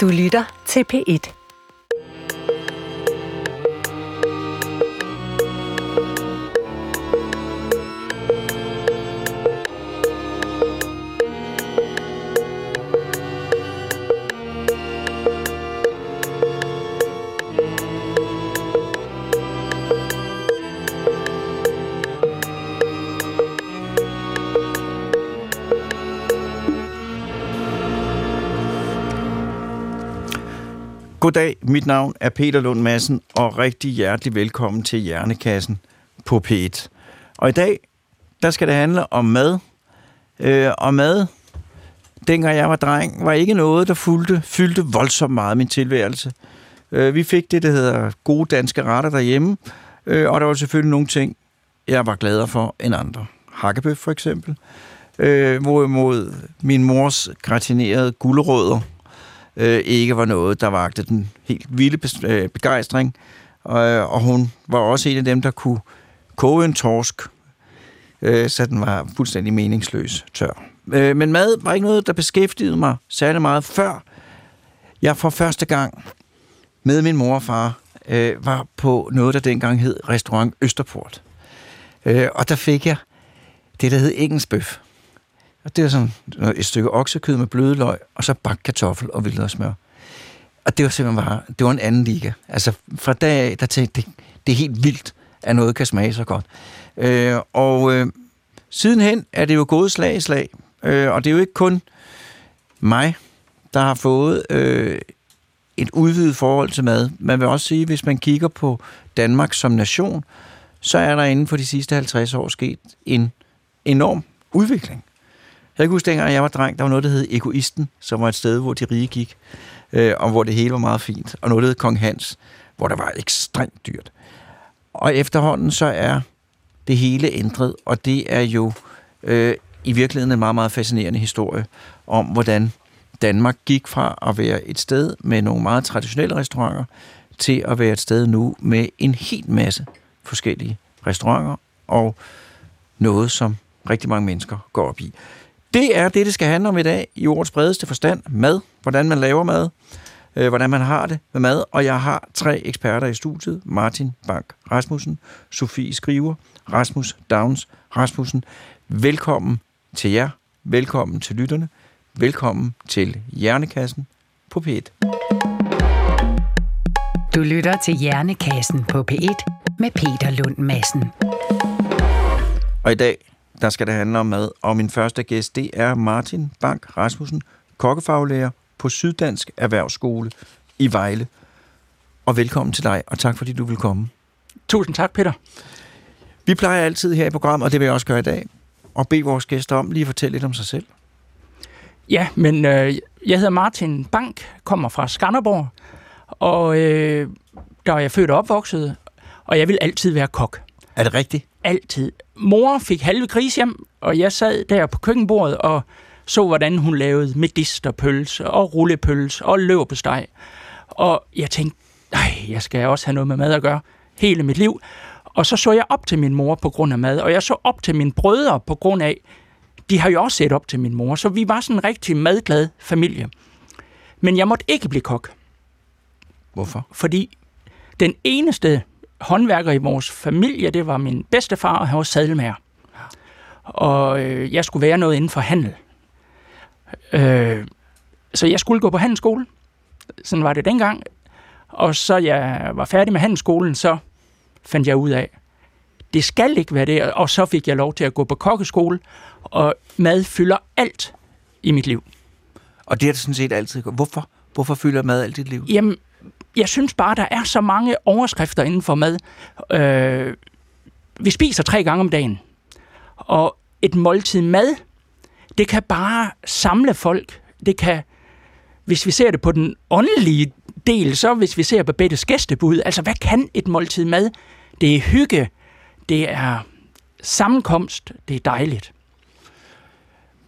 Du lytter til P1. Goddag, mit navn er Peter Lund Madsen, og rigtig hjertelig velkommen til Hjernekassen på P1. Og i dag, der skal det handle om mad. Øh, og mad, dengang jeg var dreng, var ikke noget, der fyldte, fyldte voldsomt meget min tilværelse. Øh, vi fik det, der hedder gode danske retter derhjemme, øh, og der var selvfølgelig nogle ting, jeg var gladere for end andre. Hakkebøf for eksempel. Øh, hvorimod min mors gratinerede gulerødder, øh, ikke var noget, der vagte den helt vilde øh, begejstring. Og, øh, og hun var også en af dem, der kunne koge en torsk, øh, så den var fuldstændig meningsløs tør. Øh, men mad var ikke noget, der beskæftigede mig særlig meget, før jeg for første gang med min mor og far øh, var på noget, der dengang hed Restaurant Østerport. Øh, og der fik jeg det, der hed Engelsbøf. Og det var sådan et stykke oksekød med bløde løg, og så bagt kartoffel og vildere smør. Og det var simpelthen bare, det var en anden liga. Altså fra dag af, der tænkte det, det er helt vildt, at noget kan smage så godt. Øh, og øh, sidenhen er det jo gået slag i slag. Øh, og det er jo ikke kun mig, der har fået øh, et udvidet forhold til mad. Man vil også sige, hvis man kigger på Danmark som nation, så er der inden for de sidste 50 år sket en enorm udvikling. Jeg kan huske, dengang jeg var dreng, der var noget, der hed Egoisten, som var et sted, hvor de rige gik, øh, og hvor det hele var meget fint. Og noget, der hed Kong Hans, hvor der var ekstremt dyrt. Og efterhånden så er det hele ændret, og det er jo øh, i virkeligheden en meget, meget fascinerende historie om, hvordan Danmark gik fra at være et sted med nogle meget traditionelle restauranter, til at være et sted nu med en helt masse forskellige restauranter, og noget, som rigtig mange mennesker går op i. Det er det, det skal handle om i dag i ordets bredeste forstand. Mad, hvordan man laver mad, øh, hvordan man har det med mad. Og jeg har tre eksperter i studiet. Martin Bank Rasmussen, Sofie Skriver, Rasmus Downs Rasmussen. Velkommen til jer. Velkommen til lytterne. Velkommen til Hjernekassen på P1. Du lytter til Hjernekassen på P1 med Peter Lund Madsen. Og i dag der skal det handle om mad. Og min første gæst, det er Martin Bank Rasmussen, kokkefaglærer på Syddansk Erhvervsskole i Vejle. Og velkommen til dig, og tak fordi du vil komme. Tusind tak, Peter. Vi plejer altid her i programmet, og det vil jeg også gøre i dag, at bede vores gæster om lige at fortælle lidt om sig selv. Ja, men øh, jeg hedder Martin Bank, kommer fra Skanderborg, og øh, der er jeg født og opvokset, og jeg vil altid være kok. Er det rigtigt? Altid. Mor fik halve gris hjem, og jeg sad der på køkkenbordet og så, hvordan hun lavede medisterpølse og rullepølse og løbersteg. Og jeg tænkte, nej, jeg skal også have noget med mad at gøre hele mit liv. Og så så jeg op til min mor på grund af mad, og jeg så op til mine brødre på grund af, de har jo også set op til min mor, så vi var sådan en rigtig madglad familie. Men jeg måtte ikke blive kok. Hvorfor? Fordi den eneste håndværker i vores familie, det var min bedstefar, og han var sadelmager. Og øh, jeg skulle være noget inden for handel. Øh, så jeg skulle gå på handelsskole. Sådan var det dengang. Og så jeg var færdig med handelsskolen, så fandt jeg ud af, det skal ikke være det. Og så fik jeg lov til at gå på kokkeskole, og mad fylder alt i mit liv. Og det er det sådan set altid. Hvorfor? Hvorfor fylder mad alt i dit liv? Jamen, jeg synes bare, der er så mange overskrifter inden for mad. Øh, vi spiser tre gange om dagen, og et måltid mad, det kan bare samle folk. Det kan, hvis vi ser det på den åndelige del, så hvis vi ser på Bettes gæstebud, altså hvad kan et måltid mad? Det er hygge, det er sammenkomst, det er dejligt.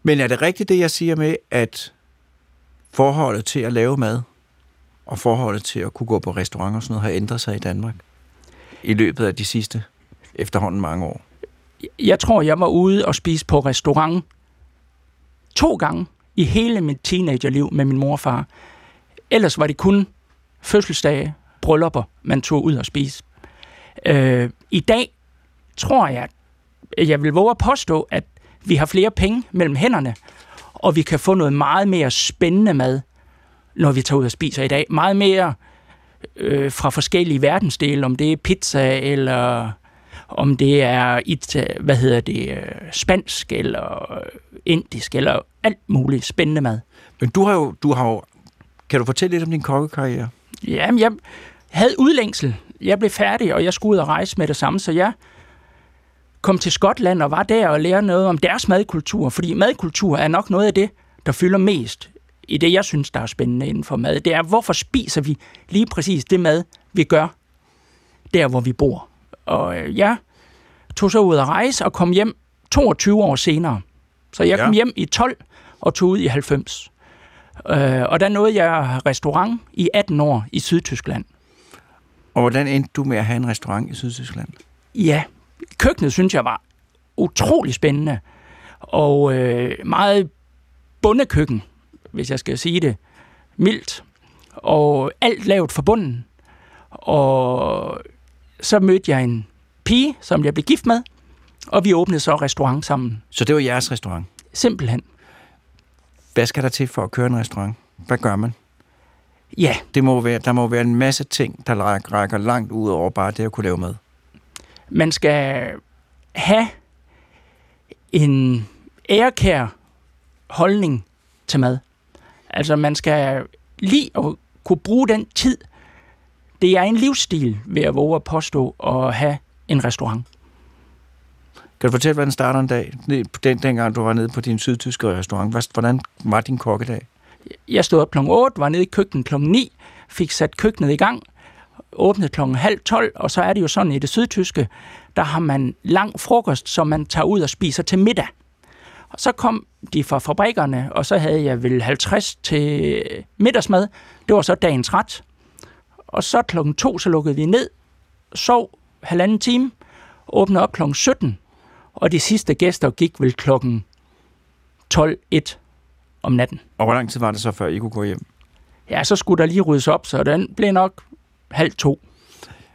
Men er det rigtigt det, jeg siger med, at forholdet til at lave mad og forholdet til at kunne gå på restaurant og sådan noget har ændret sig i Danmark i løbet af de sidste efterhånden mange år? Jeg tror, jeg var ude og spise på restaurant to gange i hele mit teenagerliv med min mor og far. Ellers var det kun fødselsdage, bryllupper, man tog ud og spise. Øh, I dag tror jeg, jeg vil våge at påstå, at vi har flere penge mellem hænderne, og vi kan få noget meget mere spændende mad, når vi tager ud og spiser i dag. Meget mere øh, fra forskellige verdensdele, om det er pizza, eller om det er et, hvad hedder det, øh, spansk, eller indisk, eller alt muligt spændende mad. Men du har jo, du har jo, kan du fortælle lidt om din kokkekarriere? Jamen, jeg havde udlængsel. Jeg blev færdig, og jeg skulle ud og rejse med det samme, så jeg kom til Skotland og var der og lærte noget om deres madkultur, fordi madkultur er nok noget af det, der fylder mest i det, jeg synes, der er spændende inden for mad. Det er, hvorfor spiser vi lige præcis det mad, vi gør, der hvor vi bor. Og øh, jeg tog så ud at rejse og kom hjem 22 år senere. Så jeg ja. kom hjem i 12 og tog ud i 90. Øh, og der nåede jeg restaurant i 18 år i Sydtyskland. Og hvordan endte du med at have en restaurant i Sydtyskland? Ja, køkkenet synes jeg var utrolig spændende. Og øh, meget bundekøkken, hvis jeg skal sige det mildt. Og alt lavet for bunden. Og så mødte jeg en pige, som jeg blev gift med, og vi åbnede så restaurant sammen. Så det var jeres restaurant? Simpelthen. Hvad skal der til for at køre en restaurant? Hvad gør man? Ja. Det må være, der må være en masse ting, der rækker langt ud over bare det at kunne lave mad. Man skal have en ærekær holdning til mad. Altså man skal lige at kunne bruge den tid. Det er en livsstil, ved at våge at påstå at have en restaurant. Kan du fortælle, hvordan starter en dag? Den, dengang du var nede på din sydtyske restaurant. Hvordan var din kokkedag? Jeg stod op kl. 8, var nede i køkkenet kl. 9, fik sat køkkenet i gang, åbnede kl. halv 12, og så er det jo sådan i det sydtyske, der har man lang frokost, som man tager ud og spiser til middag. Og så kom de fra fabrikkerne, og så havde jeg vel 50 til middagsmad. Det var så dagens ret. Og så klokken to, så lukkede vi ned, sov halvanden time, åbnede op klokken 17, og de sidste gæster gik vel klokken 12.1 om natten. Og hvor lang tid var det så, før I kunne gå hjem? Ja, så skulle der lige ryddes op, så den blev nok halv to.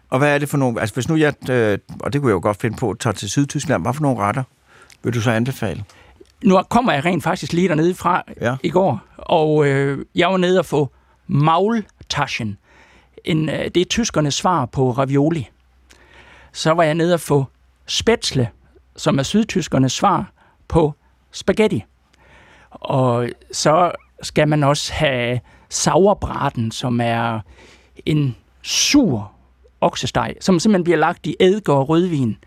Og hvad er det for nogle... Altså hvis nu jeg, øh, og det kunne jeg jo godt finde på, tager til Sydtyskland, hvad for nogle retter vil du så anbefale? Nu kommer jeg rent faktisk lige dernede fra ja. i går, og øh, jeg var nede og få Maultaschen. En, øh, det er tyskernes svar på ravioli. Så var jeg nede og få Spätzle, som er sydtyskernes svar på spaghetti. Og så skal man også have sauerbraten, som er en sur oksesteg, som simpelthen bliver lagt i eddike og rødvin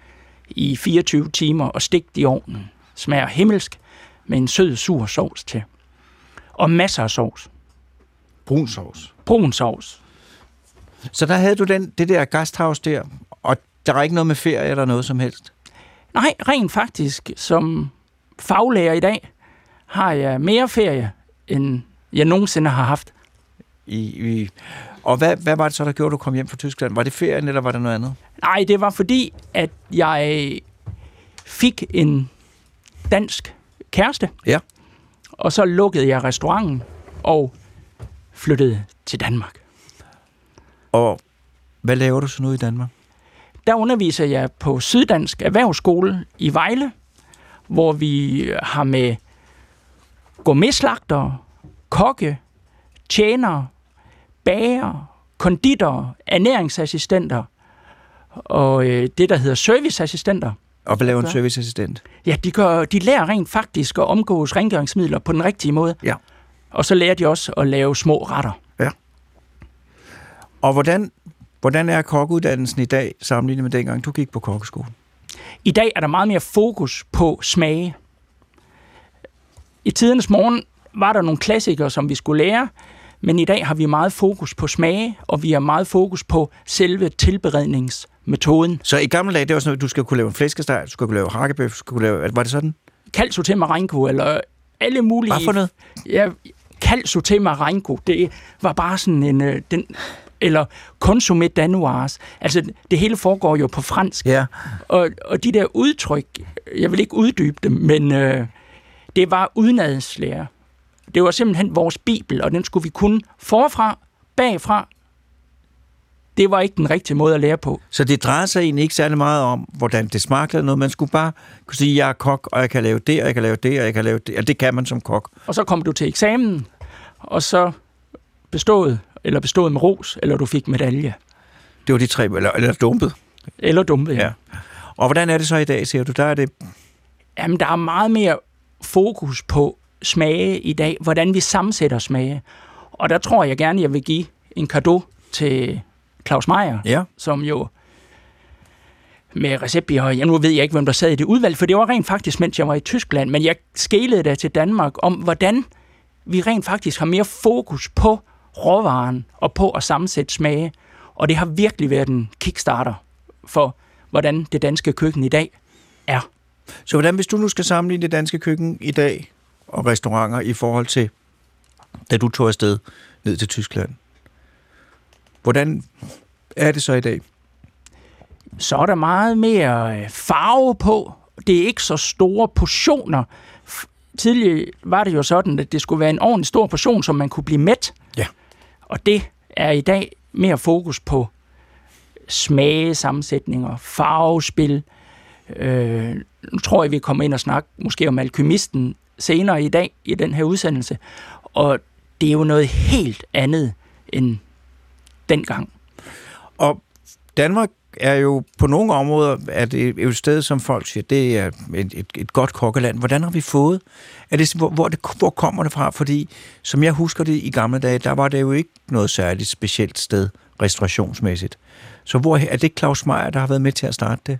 i 24 timer og stegt i ovnen. Smager himmelsk med en sød, sur sovs til. Og masser af sovs. Brun sovs. Brun sovs. Så der havde du den, det der gasthaus der, og der er ikke noget med ferie eller noget som helst? Nej, rent faktisk, som faglærer i dag, har jeg mere ferie, end jeg nogensinde har haft. I, i, og hvad, hvad var det så, der gjorde, at du kom hjem fra Tyskland? Var det ferien, eller var det noget andet? Nej, det var fordi, at jeg fik en dansk kæreste. Ja. Og så lukkede jeg restauranten og flyttede til Danmark. Og hvad laver du så nu i Danmark? Der underviser jeg på Syddansk Erhvervsskole i Vejle, hvor vi har med gourmetslagter, kokke, tjenere, bager, konditor, ernæringsassistenter og øh, det, der hedder serviceassistenter. Og hvad laver en serviceassistent? Ja, de, gør, de lærer rent faktisk at omgås rengøringsmidler på den rigtige måde. Ja. Og så lærer de også at lave små retter. Ja. Og hvordan, hvordan er kokkeuddannelsen i dag sammenlignet med dengang, du gik på kokkeskole? I dag er der meget mere fokus på smage. I tidernes morgen var der nogle klassikere, som vi skulle lære, men i dag har vi meget fokus på smage, og vi har meget fokus på selve tilberedningsmetoden. Så i gamle dage, det var sådan at du skal kunne lave en flæskesteg, du skal kunne lave hakkebøf, du skal kunne lave... Var det sådan? Kald til marenko, eller alle mulige... Hvad for noget? Ja, kald til marenko, det var bare sådan en... Øh, den, eller consommé danoise. Altså, det hele foregår jo på fransk. Ja. Og, og de der udtryk, jeg vil ikke uddybe dem, men øh, det var udenadslære. Det var simpelthen vores bibel, og den skulle vi kunne forfra, bagfra. Det var ikke den rigtige måde at lære på. Så det drejer sig egentlig ikke særlig meget om, hvordan det smagte eller noget. Man skulle bare kunne sige, jeg er kok, og jeg kan lave det, og jeg kan lave det, og jeg kan lave det. Og det kan man som kok. Og så kom du til eksamen, og så bestået, eller bestået med ros, eller du fik medalje. Det var de tre, eller, eller dumpet. Eller dumpet, ja. Ja. Og hvordan er det så i dag, siger du? Der er det... Jamen, der er meget mere fokus på smage i dag, hvordan vi sammensætter smage. Og der tror jeg gerne, jeg vil give en kado til Claus Meier, Ja. som jo med recept i høj. Ja, nu ved jeg ikke, hvem der sad i det udvalg, for det var rent faktisk, mens jeg var i Tyskland, men jeg skælede da til Danmark om, hvordan vi rent faktisk har mere fokus på råvaren og på at sammensætte smage. Og det har virkelig været en kickstarter for, hvordan det danske køkken i dag er. Så hvordan, hvis du nu skal sammenligne det danske køkken i dag og restauranter i forhold til, da du tog afsted ned til Tyskland, hvordan er det så i dag? så er der meget mere øh, farve på. Det er ikke så store portioner. Tidligere var det jo sådan, at det skulle være en ordentlig stor portion, som man kunne blive mæt. Ja. Og det er i dag mere fokus på smage, sammensætninger, farvespil. Øh, nu tror jeg, vi kommer ind og snakke måske om alkymisten senere i dag i den her udsendelse. Og det er jo noget helt andet end dengang. Og Danmark er jo på nogle områder er det jo et sted, som folk siger, det er et, et, et godt kokkeland. Hvordan har vi fået? Er det, hvor, hvor, det, hvor kommer det fra? Fordi, som jeg husker det i gamle dage, der var det jo ikke noget særligt specielt sted restaurationsmæssigt. Så hvor er det Claus Meier, der har været med til at starte det?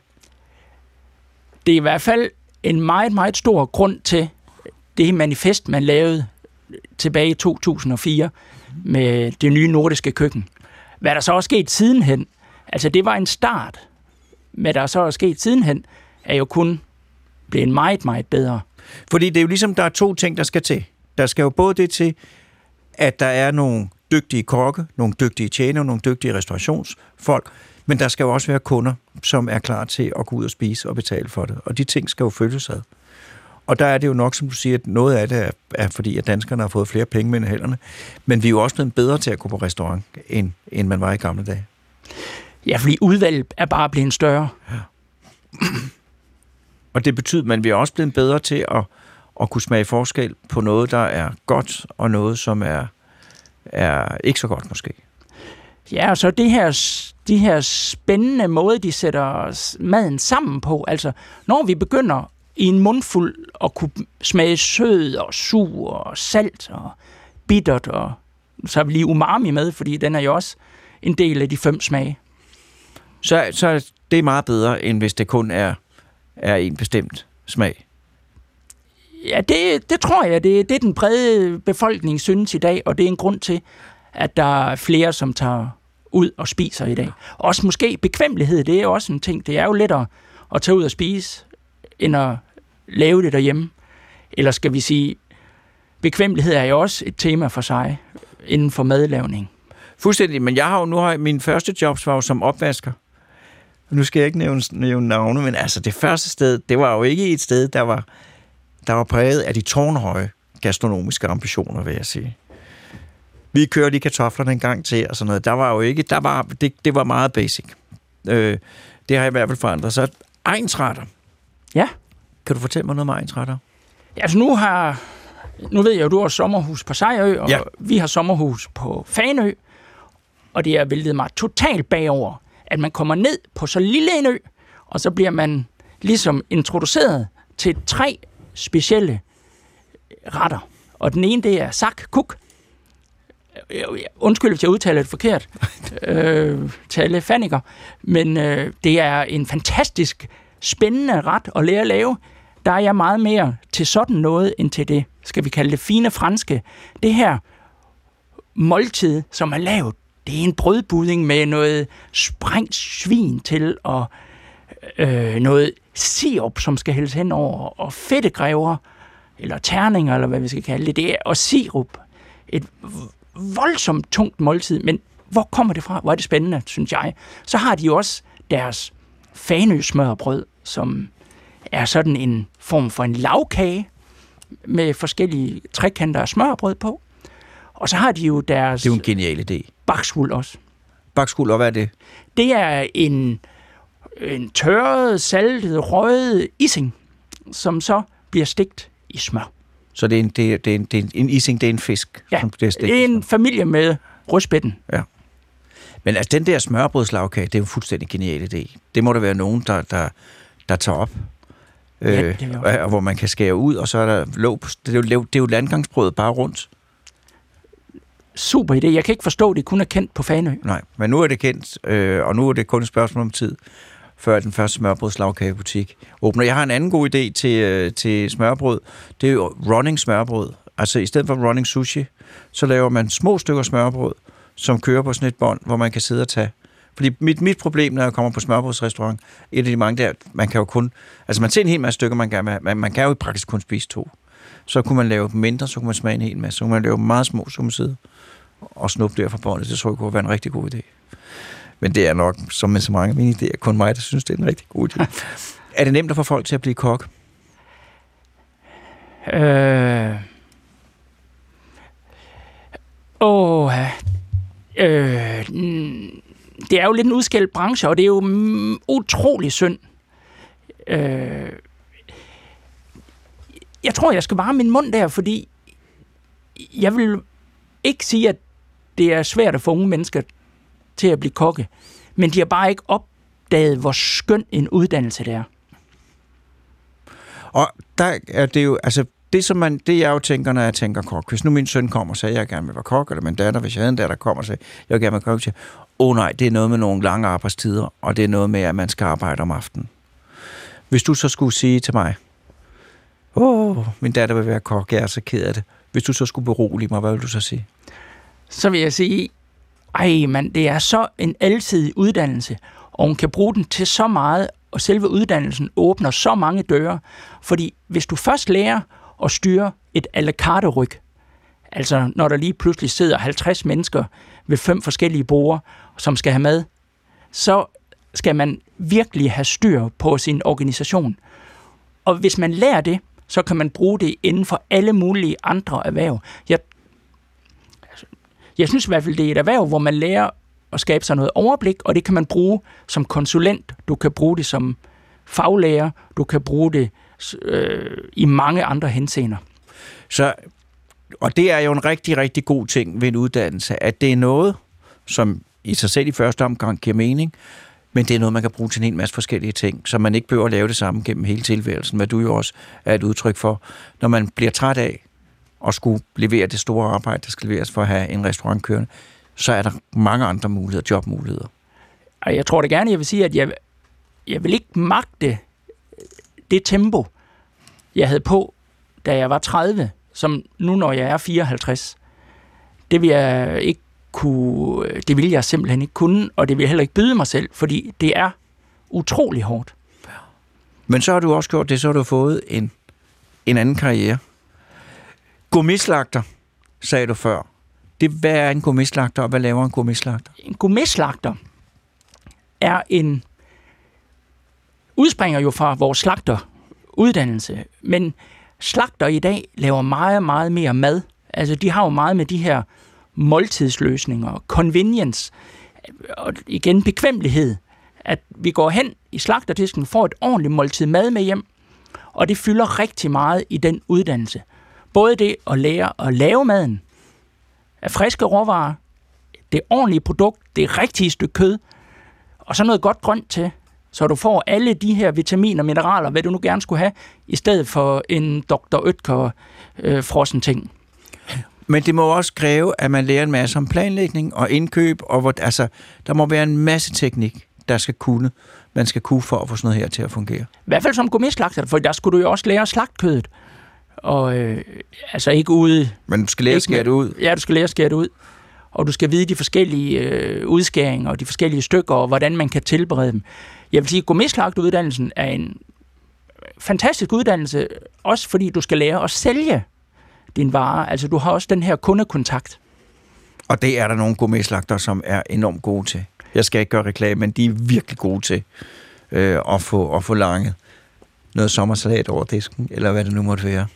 det er i hvert fald en meget, meget stor grund til det manifest, man lavede tilbage i 2004 med det nye nordiske køkken. Hvad der så er sket sidenhen, altså det var en start. Hvad der så er sket sidenhen, er jo kun blevet meget, meget bedre. Fordi det er jo ligesom, der er to ting, der skal til. Der skal jo både det til, at der er nogle dygtige kokke, nogle dygtige tjener, nogle dygtige restaurationsfolk, men der skal jo også være kunder, som er klar til at gå ud og spise og betale for det. Og de ting skal jo følges ad. Og der er det jo nok, som du siger, at noget af det er, er fordi, at danskerne har fået flere penge mellem hænderne. Men vi er jo også blevet bedre til at gå på restaurant, end, end man var i gamle dage. Ja, fordi udvalget er bare blevet større. Og det betyder, at man vi er også blevet bedre til at, at kunne smage forskel på noget, der er godt, og noget, som er, er ikke så godt måske. Ja, og så det her, de her spændende måde, de sætter maden sammen på. Altså, når vi begynder i en mundfuld at kunne smage sød og sur og salt og bittert, og så har vi lige umami med, fordi den er jo også en del af de fem smage. Så, så det er meget bedre, end hvis det kun er, er en bestemt smag. Ja, det, det tror jeg, det, det er den brede befolkning synes i dag, og det er en grund til, at der er flere, som tager ud og spiser i dag. Også måske bekvemmelighed, det er også en ting. Det er jo lettere at tage ud og spise, end at lave det derhjemme. Eller skal vi sige, bekvemmelighed er jo også et tema for sig inden for madlavning. Fuldstændig, men jeg har jo nu har min første jobs var jo som opvasker. Nu skal jeg ikke nævne, nævne navne, men altså det første sted, det var jo ikke et sted, der var, der var præget af de tårnhøje gastronomiske ambitioner, vil jeg sige. Vi kørte lige kartoflerne en gang til og sådan noget. Der var jo ikke, der var, det, det var meget basic. Øh, det har jeg i hvert fald forandret. Så egensretter. Ja. Kan du fortælle mig noget om egensretter? Altså nu har, nu ved jeg jo, du har sommerhus på Sejrø, og Ja. ja. vi har sommerhus på Fanø, og det har væltet mig totalt bagover, at man kommer ned på så lille en ø, og så bliver man ligesom introduceret til tre specielle retter. Og den ene, det er sak kuk. Undskyld, hvis jeg udtaler det forkert øh, til alle faniker, men øh, det er en fantastisk spændende ret at lære at lave. Der er jeg meget mere til sådan noget, end til det, skal vi kalde det fine franske. Det her måltid, som er lavet, det er en brødbudding med noget sprængt svin til, og øh, noget sirup, som skal hældes hen over, og fedtegræver, eller terninger, eller hvad vi skal kalde det, det er, og sirup. Et voldsomt tungt måltid, men hvor kommer det fra? Hvor er det spændende, synes jeg. Så har de også deres fanøsmørbrød, som er sådan en form for en lavkage, med forskellige trekanter af smørbrød på. Og så har de jo deres Det er jo en genial idé. baksvuld også. Bakskuld, og hvad er det? Det er en, en tørret, saltet, røget ising, som så bliver stegt i smør. Så det er en, det er, det er en, det er en, en ising, det er en fisk, Ja, som bliver stegt. en familie med rødspætten. Men altså, den der smørbrødslagkage, det er jo en fuldstændig genial idé. Det må der være nogen, der, der, der tager op. Ja, øh, og hvor man kan skære ud, og så er der på, det er jo, det er jo landgangsbrød bare rundt. Super idé. Jeg kan ikke forstå, at det kun er kendt på Fanø. Nej, men nu er det kendt, øh, og nu er det kun et spørgsmål om tid, før den første smørbrødslagkagebutik åbner. Jeg har en anden god idé til, øh, til smørbrød. Det er jo running smørbrød. Altså i stedet for running sushi, så laver man små stykker smørbrød, som kører på sådan et bånd, hvor man kan sidde og tage. Fordi mit, mit problem, når jeg kommer på smørbrødsrestaurant, et af de mange der, man kan jo kun... Altså man ser en hel masse stykker, man kan, men man kan jo i praksis kun spise to. Så kunne man lave dem mindre, så kunne man smage en hel masse. Så kunne man lave dem meget små, så kunne man sidde og snuppe der fra båndet. Det tror jeg kunne være en rigtig god idé. Men det er nok, som med så mange af mine idéer, kun mig, der synes, det er en rigtig god idé. er det nemt at få folk til at blive kok? Øh... Åh, øh, det er jo lidt en udskældt branche, og det er jo utrolig synd. Øh, jeg tror, jeg skal varme min mund der, fordi jeg vil ikke sige, at det er svært at få unge mennesker til at blive kokke, men de har bare ikke opdaget, hvor skøn en uddannelse det er. Og der er det jo, altså det, som man, det jeg jo tænker, når jeg tænker kok. Hvis nu min søn kommer og siger, at jeg gerne vil være kok, eller min datter, hvis jeg havde en datter, der kommer og siger, at jeg vil gerne være kok, siger, åh oh, nej, det er noget med nogle lange arbejdstider, og det er noget med, at man skal arbejde om aftenen. Hvis du så skulle sige til mig, åh, oh, min datter vil være kok, jeg er så ked af det. Hvis du så skulle berolige mig, hvad vil du så sige? så vil jeg sige, ej mand, det er så en alsidig uddannelse, og hun kan bruge den til så meget, og selve uddannelsen åbner så mange døre. Fordi hvis du først lærer at styre et à la carte ryg, altså når der lige pludselig sidder 50 mennesker ved fem forskellige borde, som skal have mad, så skal man virkelig have styr på sin organisation. Og hvis man lærer det, så kan man bruge det inden for alle mulige andre erhverv. Jeg altså, jeg synes i hvert fald, det er et erhverv, hvor man lærer at skabe sig noget overblik, og det kan man bruge som konsulent, du kan bruge det som faglærer, du kan bruge det øh, i mange andre henseender. Så, og det er jo en rigtig, rigtig god ting ved en uddannelse, at det er noget, som i sig selv i første omgang giver mening, men det er noget, man kan bruge til en hel masse forskellige ting, så man ikke behøver at lave det samme gennem hele tilværelsen, hvad du jo også er et udtryk for. Når man bliver træt af at skulle levere det store arbejde, der skal leveres for at have en restaurant kørende, så er der mange andre muligheder, jobmuligheder. Jeg tror da gerne, jeg vil sige, at jeg, jeg vil ikke magte det tempo, jeg havde på, da jeg var 30, som nu, når jeg er 54. Det vil jeg ikke kunne, det vil jeg simpelthen ikke kunne, og det vil jeg heller ikke byde mig selv, fordi det er utrolig hårdt. Men så har du også gjort det, så har du fået en, en anden karriere. Gummislagter, sagde du før. Det, hvad er en gummislagter, og hvad laver en gummislagter? En gourmetslagter er en udspringer jo fra vores slagteruddannelse, men slagter i dag laver meget, meget mere mad. Altså, de har jo meget med de her måltidsløsninger, convenience, og igen bekvemmelighed, at vi går hen i slagterdisken, får et ordentligt måltid mad med hjem, og det fylder rigtig meget i den uddannelse. Både det at lære at lave maden af friske råvarer, det ordentlige produkt, det rigtige stykke kød, og så noget godt grønt til, så du får alle de her vitaminer, mineraler, hvad du nu gerne skulle have, i stedet for en Dr. Øtker øh, frossen ting. Men det må også kræve, at man lærer en masse om planlægning og indkøb, og hvor, altså, der må være en masse teknik, der skal kunne, man skal kunne for at få sådan noget her til at fungere. I hvert fald som gourmetslagter, for der skulle du jo også lære at slagte kødet. Og øh, altså ikke ude... Men du skal lære at skære det ud. Ja, du skal lære at skære det ud. Og du skal vide de forskellige øh, udskæringer og de forskellige stykker, og hvordan man kan tilberede dem. Jeg vil sige, at gourmetslagteruddannelsen er en fantastisk uddannelse, også fordi du skal lære at sælge din vare. Altså, du har også den her kundekontakt. Og det er der nogle gourmetslagter, som er enormt gode til. Jeg skal ikke gøre reklame, men de er virkelig gode til øh, at, få, at få langet noget sommersalat over disken, eller hvad det nu måtte være.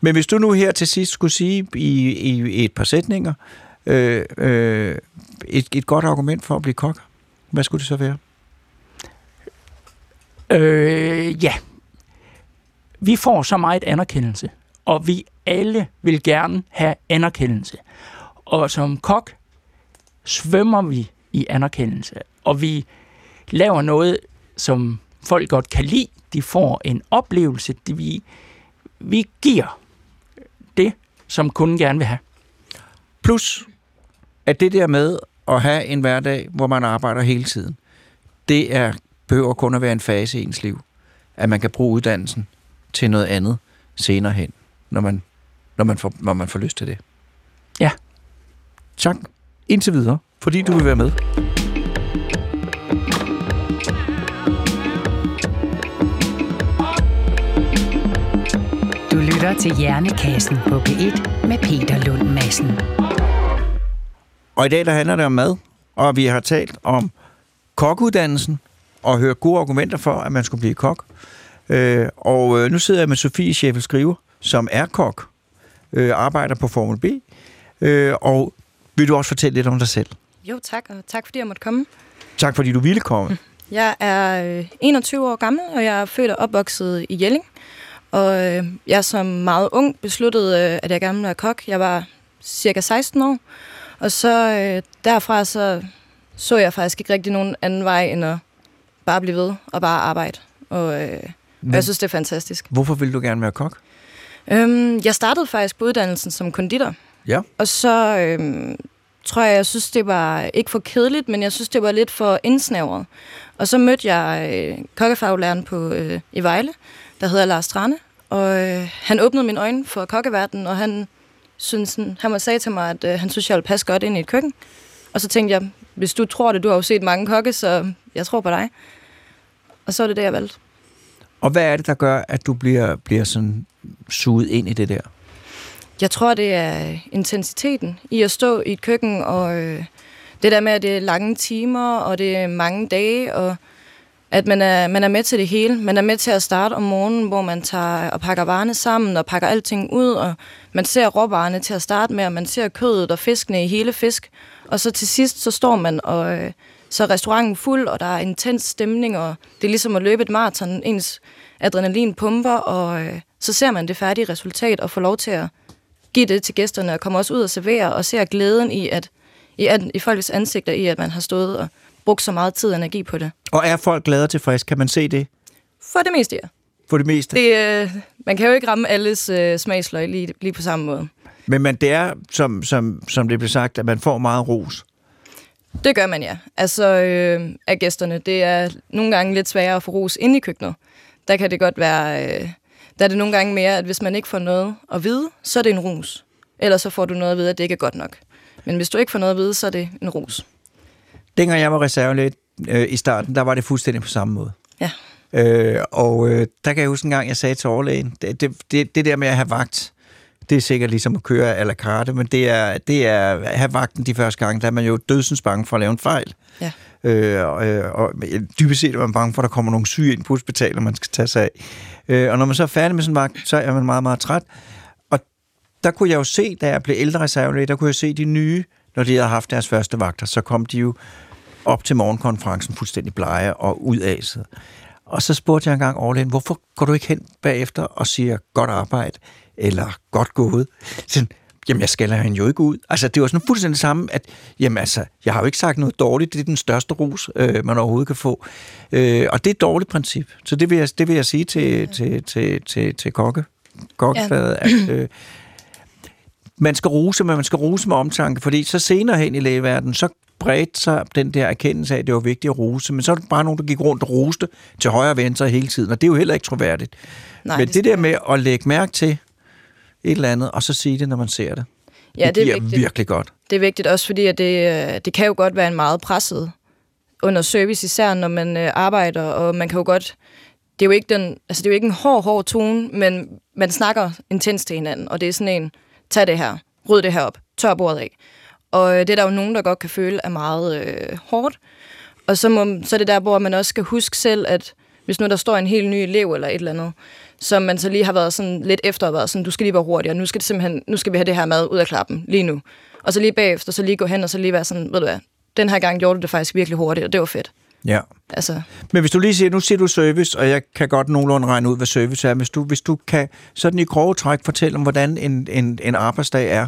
Men hvis du nu her til sidst skulle sige i, i et par sætninger, øh, øh, et, et godt argument for at blive kok, hvad skulle det så være? Øh, ja. Vi får så meget anerkendelse, og vi alle vil gerne have anerkendelse. Og som kok svømmer vi i anerkendelse, og vi laver noget, som folk godt kan lide. De får en oplevelse, de vi, vi giver det, som kunden gerne vil have. Plus, at det der med at have en hverdag, hvor man arbejder hele tiden, det er, behøver kun at være en fase i ens liv. At man kan bruge uddannelsen til noget andet senere hen, når man, når man, får, når man får lyst til det. Ja. Tak indtil videre, fordi du vil være med. Du lytter til Hjernekassen på P1 med Peter Lund Madsen. Og i dag der handler det om mad, og vi har talt om kokkeuddannelsen, og hørt gode argumenter for, at man skulle blive kok. Øh, og øh, nu sidder jeg med Sofie Scheffel Skriver, som er kok, øh, arbejder på Formel B. Øh, og vil du også fortælle lidt om dig selv? Jo, tak, og tak fordi jeg måtte komme. Tak fordi du ville komme. Jeg er øh, 21 år gammel, og jeg er født og opvokset i Jelling. Og øh, jeg som meget ung besluttede, øh, at jeg gerne ville være kok. Jeg var cirka 16 år. Og så øh, derfra så, så jeg faktisk ikke rigtig nogen anden vej, end at bare blive ved og bare arbejde. Og, øh, og jeg synes, det er fantastisk. Hvorfor vil du gerne være kok? Øhm, jeg startede faktisk på uddannelsen som konditor. Ja. Og så øhm, tror jeg, jeg synes, det var ikke for kedeligt, men jeg synes, det var lidt for indsnævret. Og så mødte jeg øh, kokkefaglæreren på, øh, i Vejle, der hedder Lars Strande. Og øh, han åbnede mine øjne for kokkeverdenen, og han, synes, han var sagde til mig, at øh, han synes, jeg ville passe godt ind i et køkken. Og så tænkte jeg, hvis du tror det, du har jo set mange kokke, så jeg tror på dig. Og så er det det, jeg valgte. Og hvad er det, der gør, at du bliver, bliver sådan suget ind i det der? Jeg tror, det er intensiteten i at stå i et køkken, og øh, det der med, at det er lange timer, og det er mange dage, og at man er, man er med til det hele. Man er med til at starte om morgenen, hvor man tager og pakker varerne sammen og pakker alting ud, og man ser råvarerne til at starte med, og man ser kødet og fiskene i hele fisk. Og så til sidst, så står man, og øh, så er restauranten fuld, og der er intens stemning, og det er ligesom at løbe et maraton. Ens adrenalin pumper, og øh, så ser man det færdige resultat, og får lov til at give det til gæsterne, og komme også ud og servere, og ser glæden i, at i, at, i folks ansigter i, at man har stået og brugt så meget tid og energi på det. Og er folk glade og tilfredse? Kan man se det? For det meste, ja. For det meste? Det, øh, man kan jo ikke ramme alles øh, smagsløg lige, lige på samme måde. Men man, det er, som, som, som det blev sagt, at man får meget ros. Det gør man, ja. Altså, øh, af gæsterne. Det er nogle gange lidt sværere at få ros ind i køkkenet. Der kan det godt være... Øh, der er det nogle gange mere, at hvis man ikke får noget at vide, så er det en ros. Ellers så får du noget at vide, at det ikke er godt nok. Men hvis du ikke får noget at vide, så er det en ros. Dengang jeg var reservelæg øh, i starten, der var det fuldstændig på samme måde. Ja. Øh, og øh, der kan jeg huske en gang, jeg sagde til overlægen, det, det, det, det der med at have vagt, det er sikkert ligesom at køre a la carte, men det er, det er at have vagten de første gange, der er man jo dødsens bange for at lave en fejl. Ja. Øh, og, og dybest set er man bange for, at der kommer nogle syge ind på hospitalet, man skal tage sig af. Øh, og når man så er færdig med sådan en vagt, så er man meget, meget træt. Og der kunne jeg jo se, da jeg blev ældre reservelæge, der kunne jeg se de nye, når de havde haft deres første vagter, så kom de jo op til morgenkonferencen fuldstændig blege og udaset. Og så spurgte jeg engang overlægen, hvorfor går du ikke hen bagefter og siger godt arbejde, eller godt gået? Sådan, jamen jeg skælder hende jo ikke ud. Altså det var sådan fuldstændig samme, at jamen altså, jeg har jo ikke sagt noget dårligt, det er den største ros, øh, man overhovedet kan få. Øh, og det er et dårligt princip. Så det vil jeg, det vil jeg sige til, til, til, til, til kokke, kokkefaget, ja. at øh, man skal rose, men man skal rose med omtanke, fordi så senere hen i lægeverdenen, så bredte sig den der erkendelse af, at det var vigtigt at rose, men så er det bare nogen, der gik rundt og roste til højre og venstre hele tiden, og det er jo heller ikke troværdigt. Nej, men det det, der med at lægge mærke til et eller andet, og så sige det, når man ser det, Ja, det, det er vigtigt. virkelig godt. Det er vigtigt også, fordi at det, øh, det kan jo godt være en meget presset under service, især når man øh, arbejder, og man kan jo godt... Det er jo ikke, den, altså det er jo ikke en hård, hård tone, men man snakker intens til hinanden, og det er sådan en, tag det her, ryd det her op, tør bordet af. Og øh, det er der jo nogen, der godt kan føle er meget øh, hårdt. Og så, må, så er det der, hvor man også skal huske selv, at hvis nu der står en helt ny elev eller et eller andet, som man så lige har været sådan lidt efter, været sådan, du skal lige være hurtig, og nu skal, det simpelthen, nu skal vi have det her mad ud af klappen lige nu. Og så lige bagefter, så lige gå hen og så lige være sådan, ved du hvad, den her gang gjorde du det faktisk virkelig hurtigt, og det var fedt. Ja. Altså, Men hvis du lige siger, nu siger du service, og jeg kan godt nogenlunde regne ud, hvad service er. Hvis du, hvis du kan sådan i grove træk fortælle om, hvordan en, en, en arbejdsdag er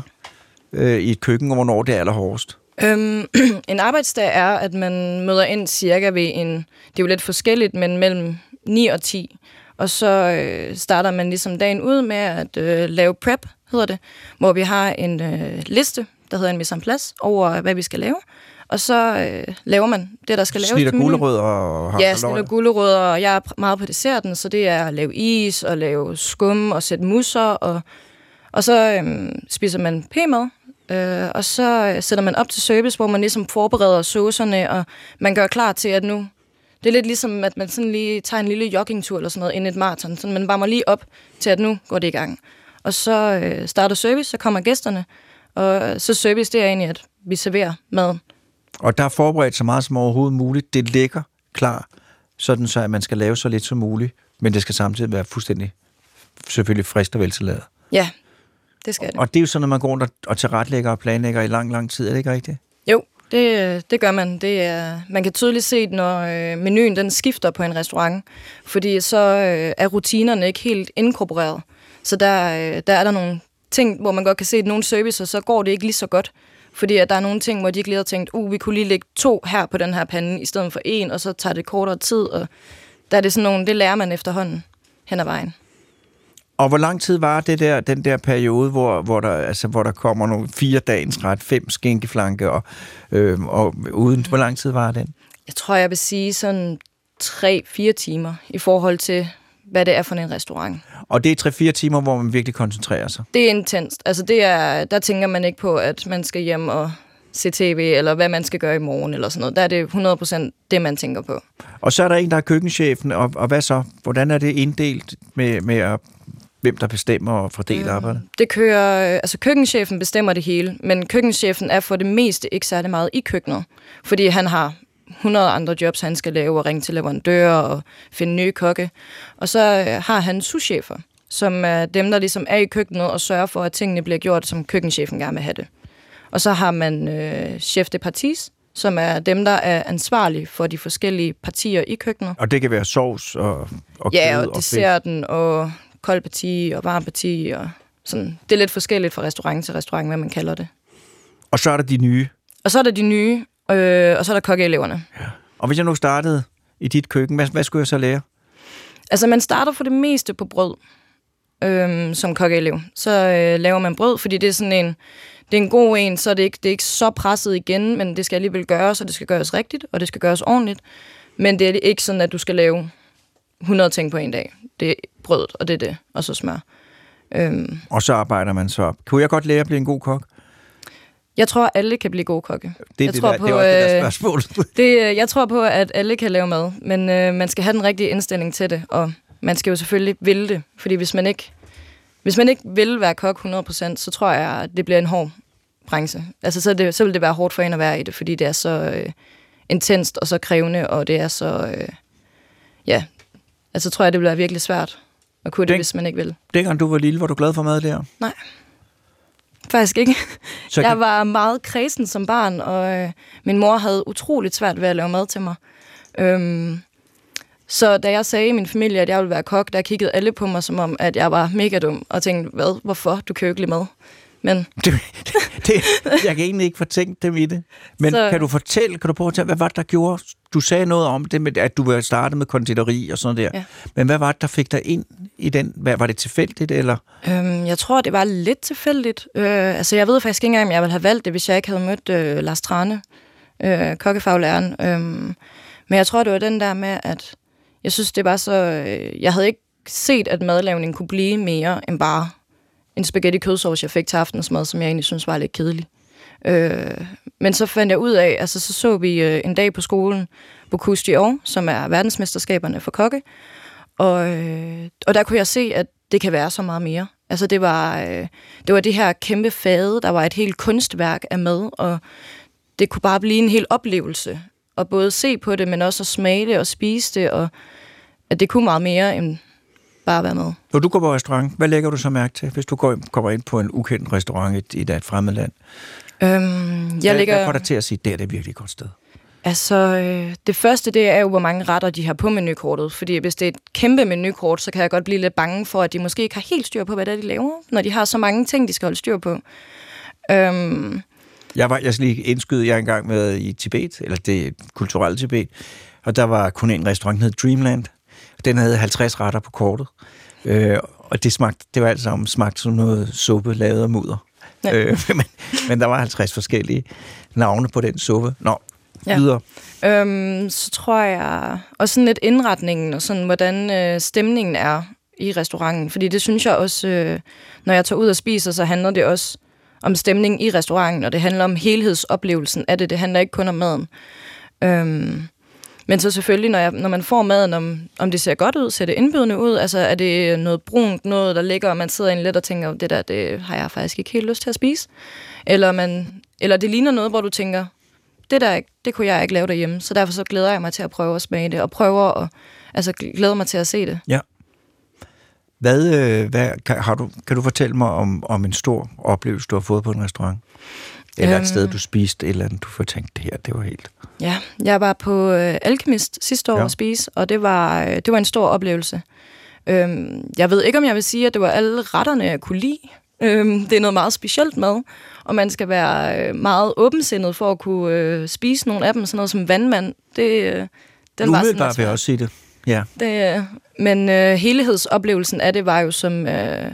øh, i et køkken, og hvornår det er allerhårdest. Øhm, en arbejdsdag er, at man møder ind cirka ved en, det er jo lidt forskelligt, men mellem 9 og 10. Og så øh, starter man ligesom dagen ud med at øh, lave prep, hedder det, hvor vi har en øh, liste, der hedder en mise en place, over hvad vi skal lave. Og så øh, laver man det, der skal laves. Snitter gulerødder og har Ja, snitter gulerødder, og jeg er meget på desserten, så det er at lave is, og lave skum, og sætte musser, og, og så øhm, spiser man p-mad, øh, og så øh, sætter man op til service, hvor man ligesom forbereder saucerne, og man gør klar til, at nu... Det er lidt ligesom, at man sådan lige tager en lille joggingtur eller sådan noget inden et maraton, så man varmer lige op til, at nu går det i gang. Og så øh, starter service, så kommer gæsterne, og så service, det er egentlig, at vi serverer maden. Og der er forberedt så meget som overhovedet muligt. Det ligger klar, sådan så at man skal lave så lidt som muligt, men det skal samtidig være fuldstændig selvfølgelig frist og veltilladet. Ja, det skal det. Og det er jo sådan, at man går rundt og- og tilretlægger og planlægger i lang, lang tid. Er det ikke rigtigt? Det, det gør man. Det er, man kan tydeligt se, når øh, menuen den skifter på en restaurant, fordi så øh, er rutinerne ikke helt inkorporeret. Så der, øh, der er der nogle ting, hvor man godt kan se, at nogle servicer, så går det ikke lige så godt. Fordi at der er nogle ting, hvor de ikke lige har tænkt, uh, vi kunne lige lægge to her på den her pande, i stedet for en, og så tager det kortere tid. Og der er det sådan nogle, det lærer man efterhånden hen ad vejen. Og hvor lang tid var det der, den der periode, hvor, hvor, der, altså, hvor der kommer nogle fire dagens ret, fem skinkeflanke, og, øh, og uden, hvor lang tid var den? Jeg tror, jeg vil sige sådan 3-4 timer i forhold til, hvad det er for en restaurant. Og det er 3-4 timer, hvor man virkelig koncentrerer sig. Det er intenst. Altså det er, der tænker man ikke på, at man skal hjem og se tv, eller hvad man skal gøre i morgen, eller sådan noget. Der er det 100% det, man tænker på. Og så er der en, der er køkkenchefen, og, og hvad så? Hvordan er det inddelt med, med at, hvem der bestemmer og fordeler Øh. arbejdet? Det kører, altså køkkenchefen bestemmer det hele, men køkkenchefen er for det meste ikke særlig meget i køkkenet, fordi han har 100 andre jobs, han skal lave, og ringe til leverandører og finde nye kokke. Og så øh, har han souschefer, som er dem, der ligesom er i køkkenet og sørger for, at tingene bliver gjort, som køkkenchefen gerne vil have det. Og så har man øh, chef de partis, som er dem, der er ansvarlige for de forskellige partier i køkkenet. Og det kan være sovs og, og Ja, og og desserten og kold parti og varm parti og sådan. Det er lidt forskelligt fra restaurant til restaurant, hvad man kalder det. Og så er der de nye. Og så er der de nye, øh, og så er der kokkeeleverne. Og hvis jeg nu startede i dit køkken, hvad, hvad skulle jeg så lære? Altså, man starter for det meste på brød øh, som kokkeelev. Så øh, laver man brød, fordi det er sådan en, det er en god en, så er det ikke, det er ikke så presset igen, men det skal alligevel gøres, og det skal gøres rigtigt, og det skal gøres ordentligt. Men det er ikke sådan, at du skal lave 100 ting på en dag. Det er brødet, og det er det, og så smør. Øhm, Og så arbejder man så op. Kunne jeg godt lære at blive en god kok? jeg tror, alle kan blive gode kokke. Det er, Jeg det, tror der, på, det er også det der øh, spørgsmål. Det, øh, jeg tror på, at alle kan lave mad, men øh, man skal have den rigtige indstilling til det, og man skal jo selvfølgelig ville det, fordi hvis man ikke, hvis man ikke vil være kok 100%, så tror jeg, at det bliver en hård branche. Altså, så, det, så vil det være hårdt for en at være i det, fordi det er så øh, intenst og så krævende, og det er så, øh, ja, altså tror jeg, det bliver virkelig svært at kunne det, Den- hvis man ikke vil. Dengang du var lille, var du glad for mad der? Faktisk ikke. Så jeg var meget kredsen som barn, og øh, min mor havde utroligt svært ved at lave mad til mig. Øhm, så da jeg sagde i min familie, at jeg ville være kok, der kiggede alle på mig som om, at jeg var mega dum, og tænkte, hvad, hvorfor, du kan jo ikke lide mad. Men Det, det, jeg kan egentlig ikke få tænkt dem i det. Men. Så- kan du fortælle, kan du prøve at fortælle, hvad var det, der gjorde? Du sagde noget om det, med, at du var startet med konditori og sådan der. Ja. Men hvad var det, der fik dig ind i den? Hvad, var det tilfældigt, eller? øhm, jeg tror, det var lidt tilfældigt. Øh, altså, jeg ved faktisk ikke engang, om jeg ville have valgt det, hvis jeg ikke havde mødt øh, Lars Trane, øh, kokkefaglæreren. Øhm, men jeg tror, det var den der med, at jeg synes, det var så... Øh, jeg havde ikke set, at madlavning kunne blive mere end bare en spaghetti kødsovs, jeg fik til aftensmad, som jeg egentlig synes var lidt kedelig. Øh, men så fandt jeg ud af, altså så så vi øh, en dag på skolen Bocuse d'Or, som er verdensmesterskaberne for kokke, og, øh, og der kunne jeg se, at det kan være så meget mere. Altså det var, øh, det var det her kæmpe fade, der var et helt kunstværk af mad, og det kunne bare blive en hel oplevelse. Og både se på det, men også at smage det og spise det, og at det kunne meget mere end bare være med. Når du går på restaurant, hvad lægger du så mærke til, hvis du går, kommer ind på en ukendt restaurant i, i et fremmed land? Øhm, jeg hvad, ligger... hvad får dig til at sige, det er det virkelig et godt sted? Altså, øh, det første, det er jo, hvor mange retter de har på menukortet. Fordi hvis det er et kæmpe menukort, så kan jeg godt blive lidt bange for, at de måske ikke har helt styr på, hvad det er, de laver, når de har så mange ting, de skal holde styr på. Øhm, Jeg, var, jeg skal lige indskyde, jeg er engang med i Tibet, eller det kulturelle Tibet, og der var kun en restaurant, der hed Dreamland. Den havde 50 retter på kortet. Øh, og det smagte, det var alt sammen smagt som noget suppe lavet af mudder. Ja. Øh, men, men der var 50 forskellige navne på den suppe. Nå, Ja. ja. videre. Øhm, så tror jeg... Og sådan lidt indretningen og sådan, hvordan øh, stemningen er i restauranten. Fordi det synes jeg også, øh, når jeg tager ud og spiser, så handler det også om stemningen i restauranten, og det handler om helhedsoplevelsen af det. Det handler ikke kun om maden. Øhm, men så selvfølgelig, når, jeg, når man får maden, om, om det ser godt ud, ser det indbydende ud, altså er det noget brunt, noget der ligger, og man sidder ind lidt og tænker, det der, det har jeg faktisk ikke helt lyst til at spise. Eller, man, eller det ligner noget, hvor du tænker, det der, det kunne jeg ikke lave derhjemme, så derfor så glæder jeg mig til at prøve at smage det, og prøver at, altså glæder mig til at se det. Ja. Hvad, øh, hvad kan, har du, kan du fortælle mig om, om en stor oplevelse, du har fået på en restaurant? Eller øhm. Øhm. et sted, du spiste, et eller andet, du får tænkt, det her, det var helt... Ja, jeg var på øh, Alchemist sidste år Ja. at spise, og det var, øh, det var en stor oplevelse. Øhm, jeg ved ikke, om jeg vil sige, at det var alle retterne, jeg kunne lide. Øhm, det er noget meget specielt mad, og man skal være øh, meget åbensindet for at kunne øh, spise nogle af dem. Sådan noget som vandmand, det, øh, den var sådan Umiddelbart vil jeg også sige det. Ja. Det, øh, men øh, helhedsoplevelsen af det var jo som, øh,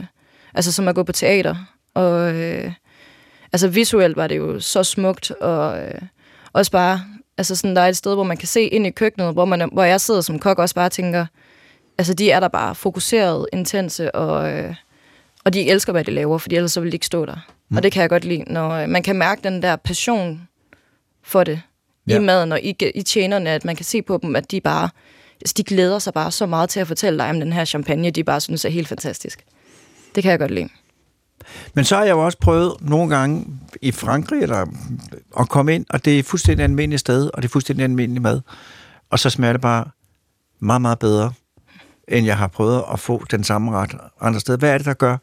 altså som at gå på teater. Og øh, altså visuelt var det jo så smukt, og øh, også bare, altså sådan, der er et sted, hvor man kan se ind i køkkenet, hvor, man, hvor jeg sidder som kok og også bare tænker, altså de er der bare fokuseret, intense, og, øh, og de elsker, hvad de laver, fordi ellers så ville de ikke stå der. Mm. Og det kan jeg godt lide, når øh, man kan mærke den der passion for det. Ja. i maden og i, i tjenerne, at man kan se på dem, at de bare, altså de glæder sig bare så meget til at fortælle dig om den her champagne, de bare synes er helt fantastisk. Det kan jeg godt lide. Men så har jeg jo også prøvet nogle gange i Frankrig eller, at komme ind, og det er fuldstændig almindeligt sted, og det er fuldstændig almindelig mad. Og så smager det bare meget, meget bedre, end jeg har prøvet at få den samme ret andre steder. Hvad er det, der gør,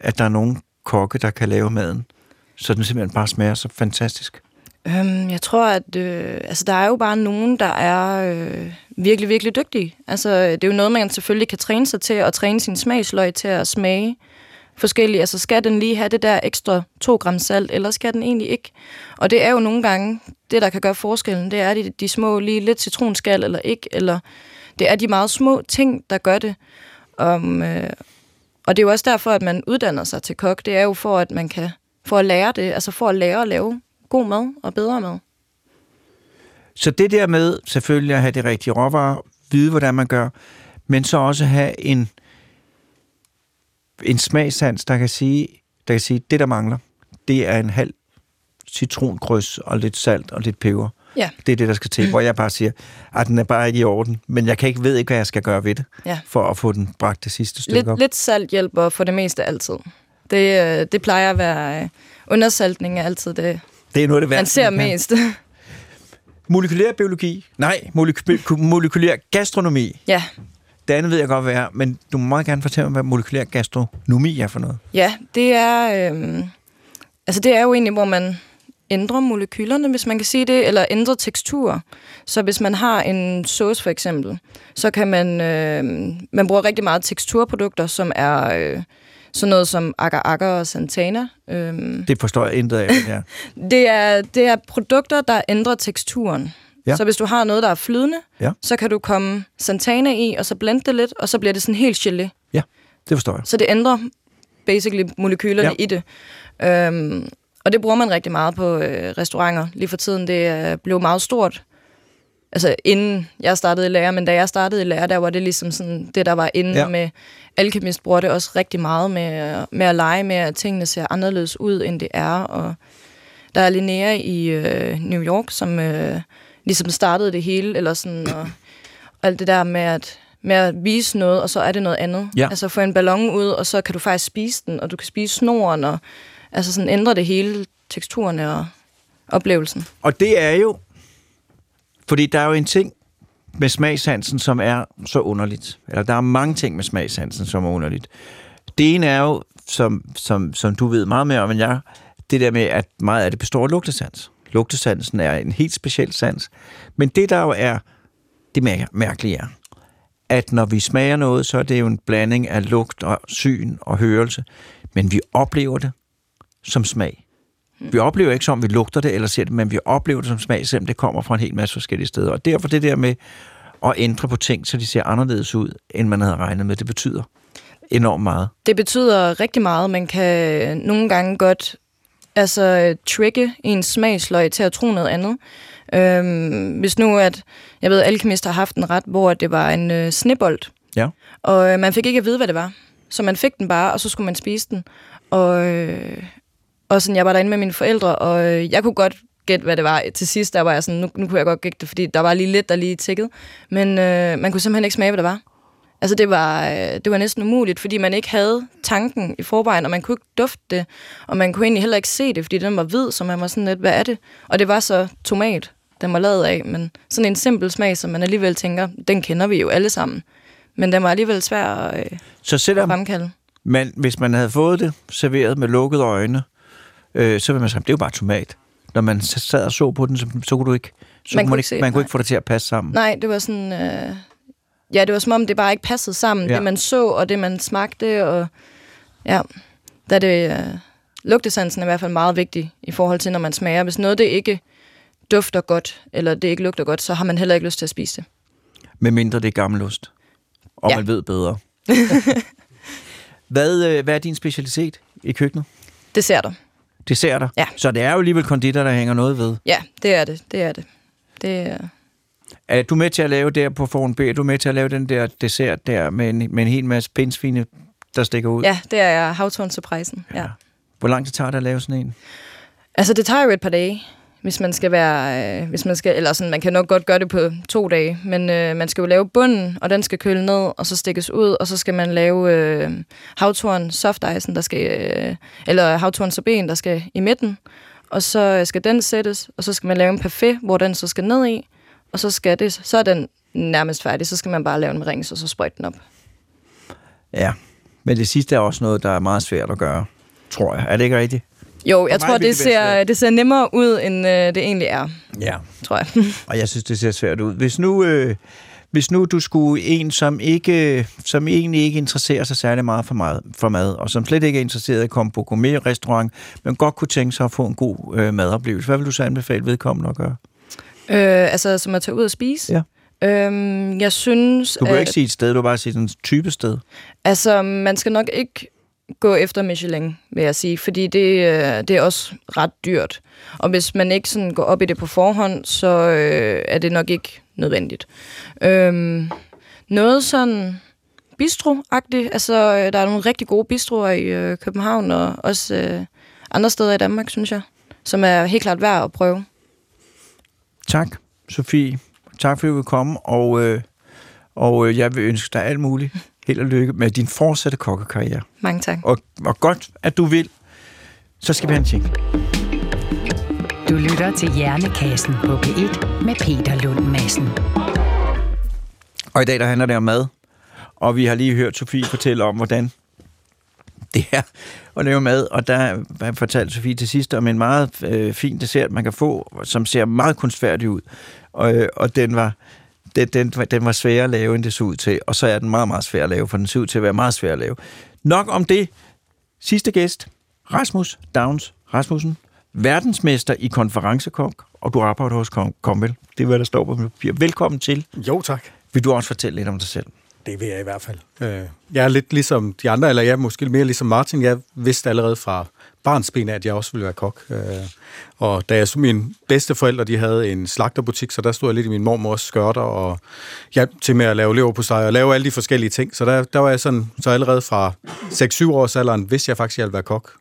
at der er nogen kokke, der kan lave maden, så den simpelthen bare smager så fantastisk? Øhm, jeg tror, at øh, altså, der er jo bare nogen, der er øh, virkelig, virkelig dygtige. Altså, øh, det er jo noget, man selvfølgelig kan træne sig til, og træne sin smagsløg til at smage forskellige. Altså, skal den lige have det der ekstra 2 gram salt, eller skal den egentlig ikke? Og det er jo nogle gange, det der kan gøre forskellen, det er de, de små, lige lidt citronskal eller ikke, eller det er de meget små ting, der gør det. Um, øh, og det er jo også derfor, at man uddanner sig til kok. Det er jo for, at man kan for at lære det, altså for at lære at lave god mad og bedre mad. Så det der med selvfølgelig at have det rigtige råvarer, vide, hvordan man gør, men så også have en, en smagsans, der kan sige, der kan sige, det der mangler, det er en halv citrongryds og lidt salt og lidt peber. Ja. Det er det, der skal til, hvor jeg bare siger, at den er bare ikke i orden, men jeg kan ikke ved ikke, hvad jeg skal gøre ved det, Ja. for at få den bragt det sidste stykke Lidt, op. lidt salt hjælper for det meste altid. Det, øh, det plejer at være... øh, Undersaltning er altid det, Det er noget det man værste, ser kan. mest. Molekylær biologi. Nej, moleky- molekylær gastronomi. ja, Det andet ved jeg godt, hvad er, men du må meget gerne fortælle mig, hvad molekylær gastronomi er for noget. ja, det er... Øh, altså det er jo egentlig, hvor man ændrer molekylerne, hvis man kan sige det, eller ændrer teksturer. Så hvis man har en sauce for eksempel, så kan man... Øh, man bruger rigtig meget teksturprodukter, som er... Øh, sådan noget som agar agar og santana. Øhm, Det forstår jeg intet af, er. Det er, det er produkter, der ændrer teksturen. Ja. Ja. Så hvis du har noget, der er flydende, Ja. så kan du komme Santana i, og så blende det lidt, og så bliver det sådan helt gelé. Det forstår jeg. Så det ændrer basically molekylerne Ja. ja. i det. Øhm, og det bruger man rigtig meget på øh, restauranter lige for tiden. Det er blevet meget stort. Altså inden jeg startede i lære, men da jeg startede i lære, der var det ligesom sådan det, der var inde Ja. ja. med Alchemist bruger det også rigtig meget med, med at lege med, at tingene ser anderledes ud, end det er. Og der er Linnea i øh, New York, som øh, ligesom startede det hele, eller sådan, og, og alt det der med at, med at vise noget, og så er det noget andet. Ja. Altså få en ballon ud, og så kan du faktisk spise den, og du kan spise snoren, og altså sådan ændre det hele, teksturerne og oplevelsen. Og det er jo, fordi der er jo en ting, med smagssansen, som er så underligt. Eller der er mange ting med smagssansen, som er underligt. Det ene er jo, som, som, som du ved meget mere om end jeg, det der med, at meget af det består af lugtesans. Lugtesansen er en helt speciel sans. Men det, der jo er det mær- mærkelige er, at når vi smager noget, så er det jo en blanding af lugt og syn og hørelse, men vi oplever det som smag. Vi oplever ikke som, vi lugter det eller ser det, men vi oplever det som smag, selvom det kommer fra en hel masse forskellige steder. Og derfor det der med at ændre på ting, så de ser anderledes ud, end man havde regnet med, det betyder enormt meget. Det betyder rigtig meget. Man kan nogle gange godt altså, trigge en smagsløg til at tro noget andet. Øhm, hvis nu, at jeg ved, at alkemist har haft en ret, hvor det var en øh, snebold, Ja. og øh, man fik ikke at vide, hvad det var. Så man fik den bare, og så skulle man spise den. Og, øh, og sådan, jeg var derinde med mine forældre, og øh, jeg kunne godt gætte, hvad det var. Til sidst, der var jeg sådan, nu, nu kunne jeg godt gætte det, fordi der var lige lidt, der lige tækkede. Men øh, man kunne simpelthen ikke smage, hvad det var. Altså, det var, øh, det var næsten umuligt, fordi man ikke havde tanken i forvejen, og man kunne ikke dufte det, og man kunne egentlig heller ikke se det, fordi den var hvid, så man var sådan lidt, hvad er det? Og det var så tomat, den var lavet af, men sådan en simpel smag, som man alligevel tænker, den kender vi jo alle sammen. Men den var alligevel svær at, øh, Så at selvom fremkalde. man, hvis man havde fået det serveret med lukkede øjne, øh, så ville man sige, det er jo bare tomat. Når man sad og så på den, så, så kunne du ikke, så Man kunne man, ikke man kunne ikke få det til at passe sammen. Nej, det var sådan... Øh, ja, det var som om, det bare ikke passede sammen. Ja. Det, man så, og det, man smagte, og... Ja, da det... Øh, lugtesansen er i hvert fald meget vigtig i forhold til, når man smager. Hvis noget det ikke dufter godt, eller det ikke lugter godt, så har man heller ikke lyst til at spise det. Med mindre det er gammelost. Og ja. Man ved bedre. hvad, øh, hvad er din specialitet i køkkenet? Det ser du. Desserter? Ja. Så det er jo alligevel konditor, der hænger noget ved. Ja, det er det. Det er det. Det er... Er du med til at lave der på Foran B? Er du med til at lave den der dessert der med en, med en hel masse pindsvine, der stikker ud? Ja, det er havtorn surprisen. Ja. ja. Hvor lang tid tager det at lave sådan en? Altså, det tager jo et par dage, hvis man skal være... Øh, hvis man skal, eller sådan, man kan nok godt gøre det på to dage, men øh, man skal jo lave bunden, og den skal køle ned, og så stikkes ud, og så skal man lave øh, havtorn soft icen, der skal... Øh, eller havtorn sorbeten, der skal i midten, og så skal den sættes, og så skal man lave en parfait, hvor den så skal ned i, og så skal det, så er den nærmest færdig, så skal man bare lave en rings, og så sprøjte den op. Ja, men det sidste er også noget, der er meget svært at gøre, tror jeg. Er det ikke rigtigt? Jo, jeg tror, det ser, det ser nemmere ud, end øh, det egentlig er, Ja. tror jeg. Og jeg synes, det ser svært ud. Hvis nu, øh, hvis nu du skulle en, som, ikke, som egentlig ikke interesserer sig særlig meget for mad, for mad, og som slet ikke er interesseret i at komme på gourmet-restaurant, men godt kunne tænke sig at få en god øh, madoplevelse, hvad vil du så anbefale vedkommende at gøre? Øh, altså, som at tage ud og spise? Ja. Øhm, jeg synes, Du kan at, ikke sige et sted, du kan bare sige sådan en type sted. altså, man skal nok ikke gå efter Michelin, vil jeg sige, fordi det, øh, det er også ret dyrt. Og hvis man ikke sådan går op i det på forhånd, så øh, er det nok ikke nødvendigt. Øhm, noget sådan bistro-agtigt. Altså, øh, der er nogle rigtig gode bistroer i øh, København, og også øh, andre steder i Danmark, synes jeg, som er helt klart værd at prøve. Tak, Sofie. Tak fordi du vil komme, og, øh, og øh, jeg vil ønske dig alt muligt held og lykke med din fortsatte kokkekarriere. Mange tak. Og, og godt, at du vil. Så skal vi have en ting. Du lytter til Hjernekassen på P1 med Peter Lund Madsen. Og i dag der handler det om mad. Og vi har lige hørt Sofie fortælle om, hvordan det er at lave mad. Og der har fortalt Sofie til sidst om en meget øh, fin dessert, man kan få, som ser meget kunstfærdig ud. Og, øh, og den var den, den, den var sværere at lave, end det så ud til. Og så er den meget, meget svær at lave, for den ser ud til at være meget svær at lave. Nok om det. Sidste gæst, Rasmus Downs Rasmussen, verdensmester i konferencekok, og du arbejder hos Kom- Komvel. Det er, hvad der står på mit papir. Velkommen til. Jo, tak. Vil du også fortælle lidt om dig selv? Det vil jeg i hvert fald. Øh, Jeg er lidt ligesom de andre, eller jeg er måske mere ligesom Martin. Jeg vidste allerede fra barnsben af, at jeg også ville være kok. Øh, Og da jeg så mine bedste forældre, de havde en slagterbutik, så der stod jeg lidt i min mormors skørter og hjalp til med at lave lever på sig og lave alle de forskellige ting. Så der, der var jeg sådan, så allerede fra 6-7 års alderen, vidste jeg faktisk, at jeg ville være kok.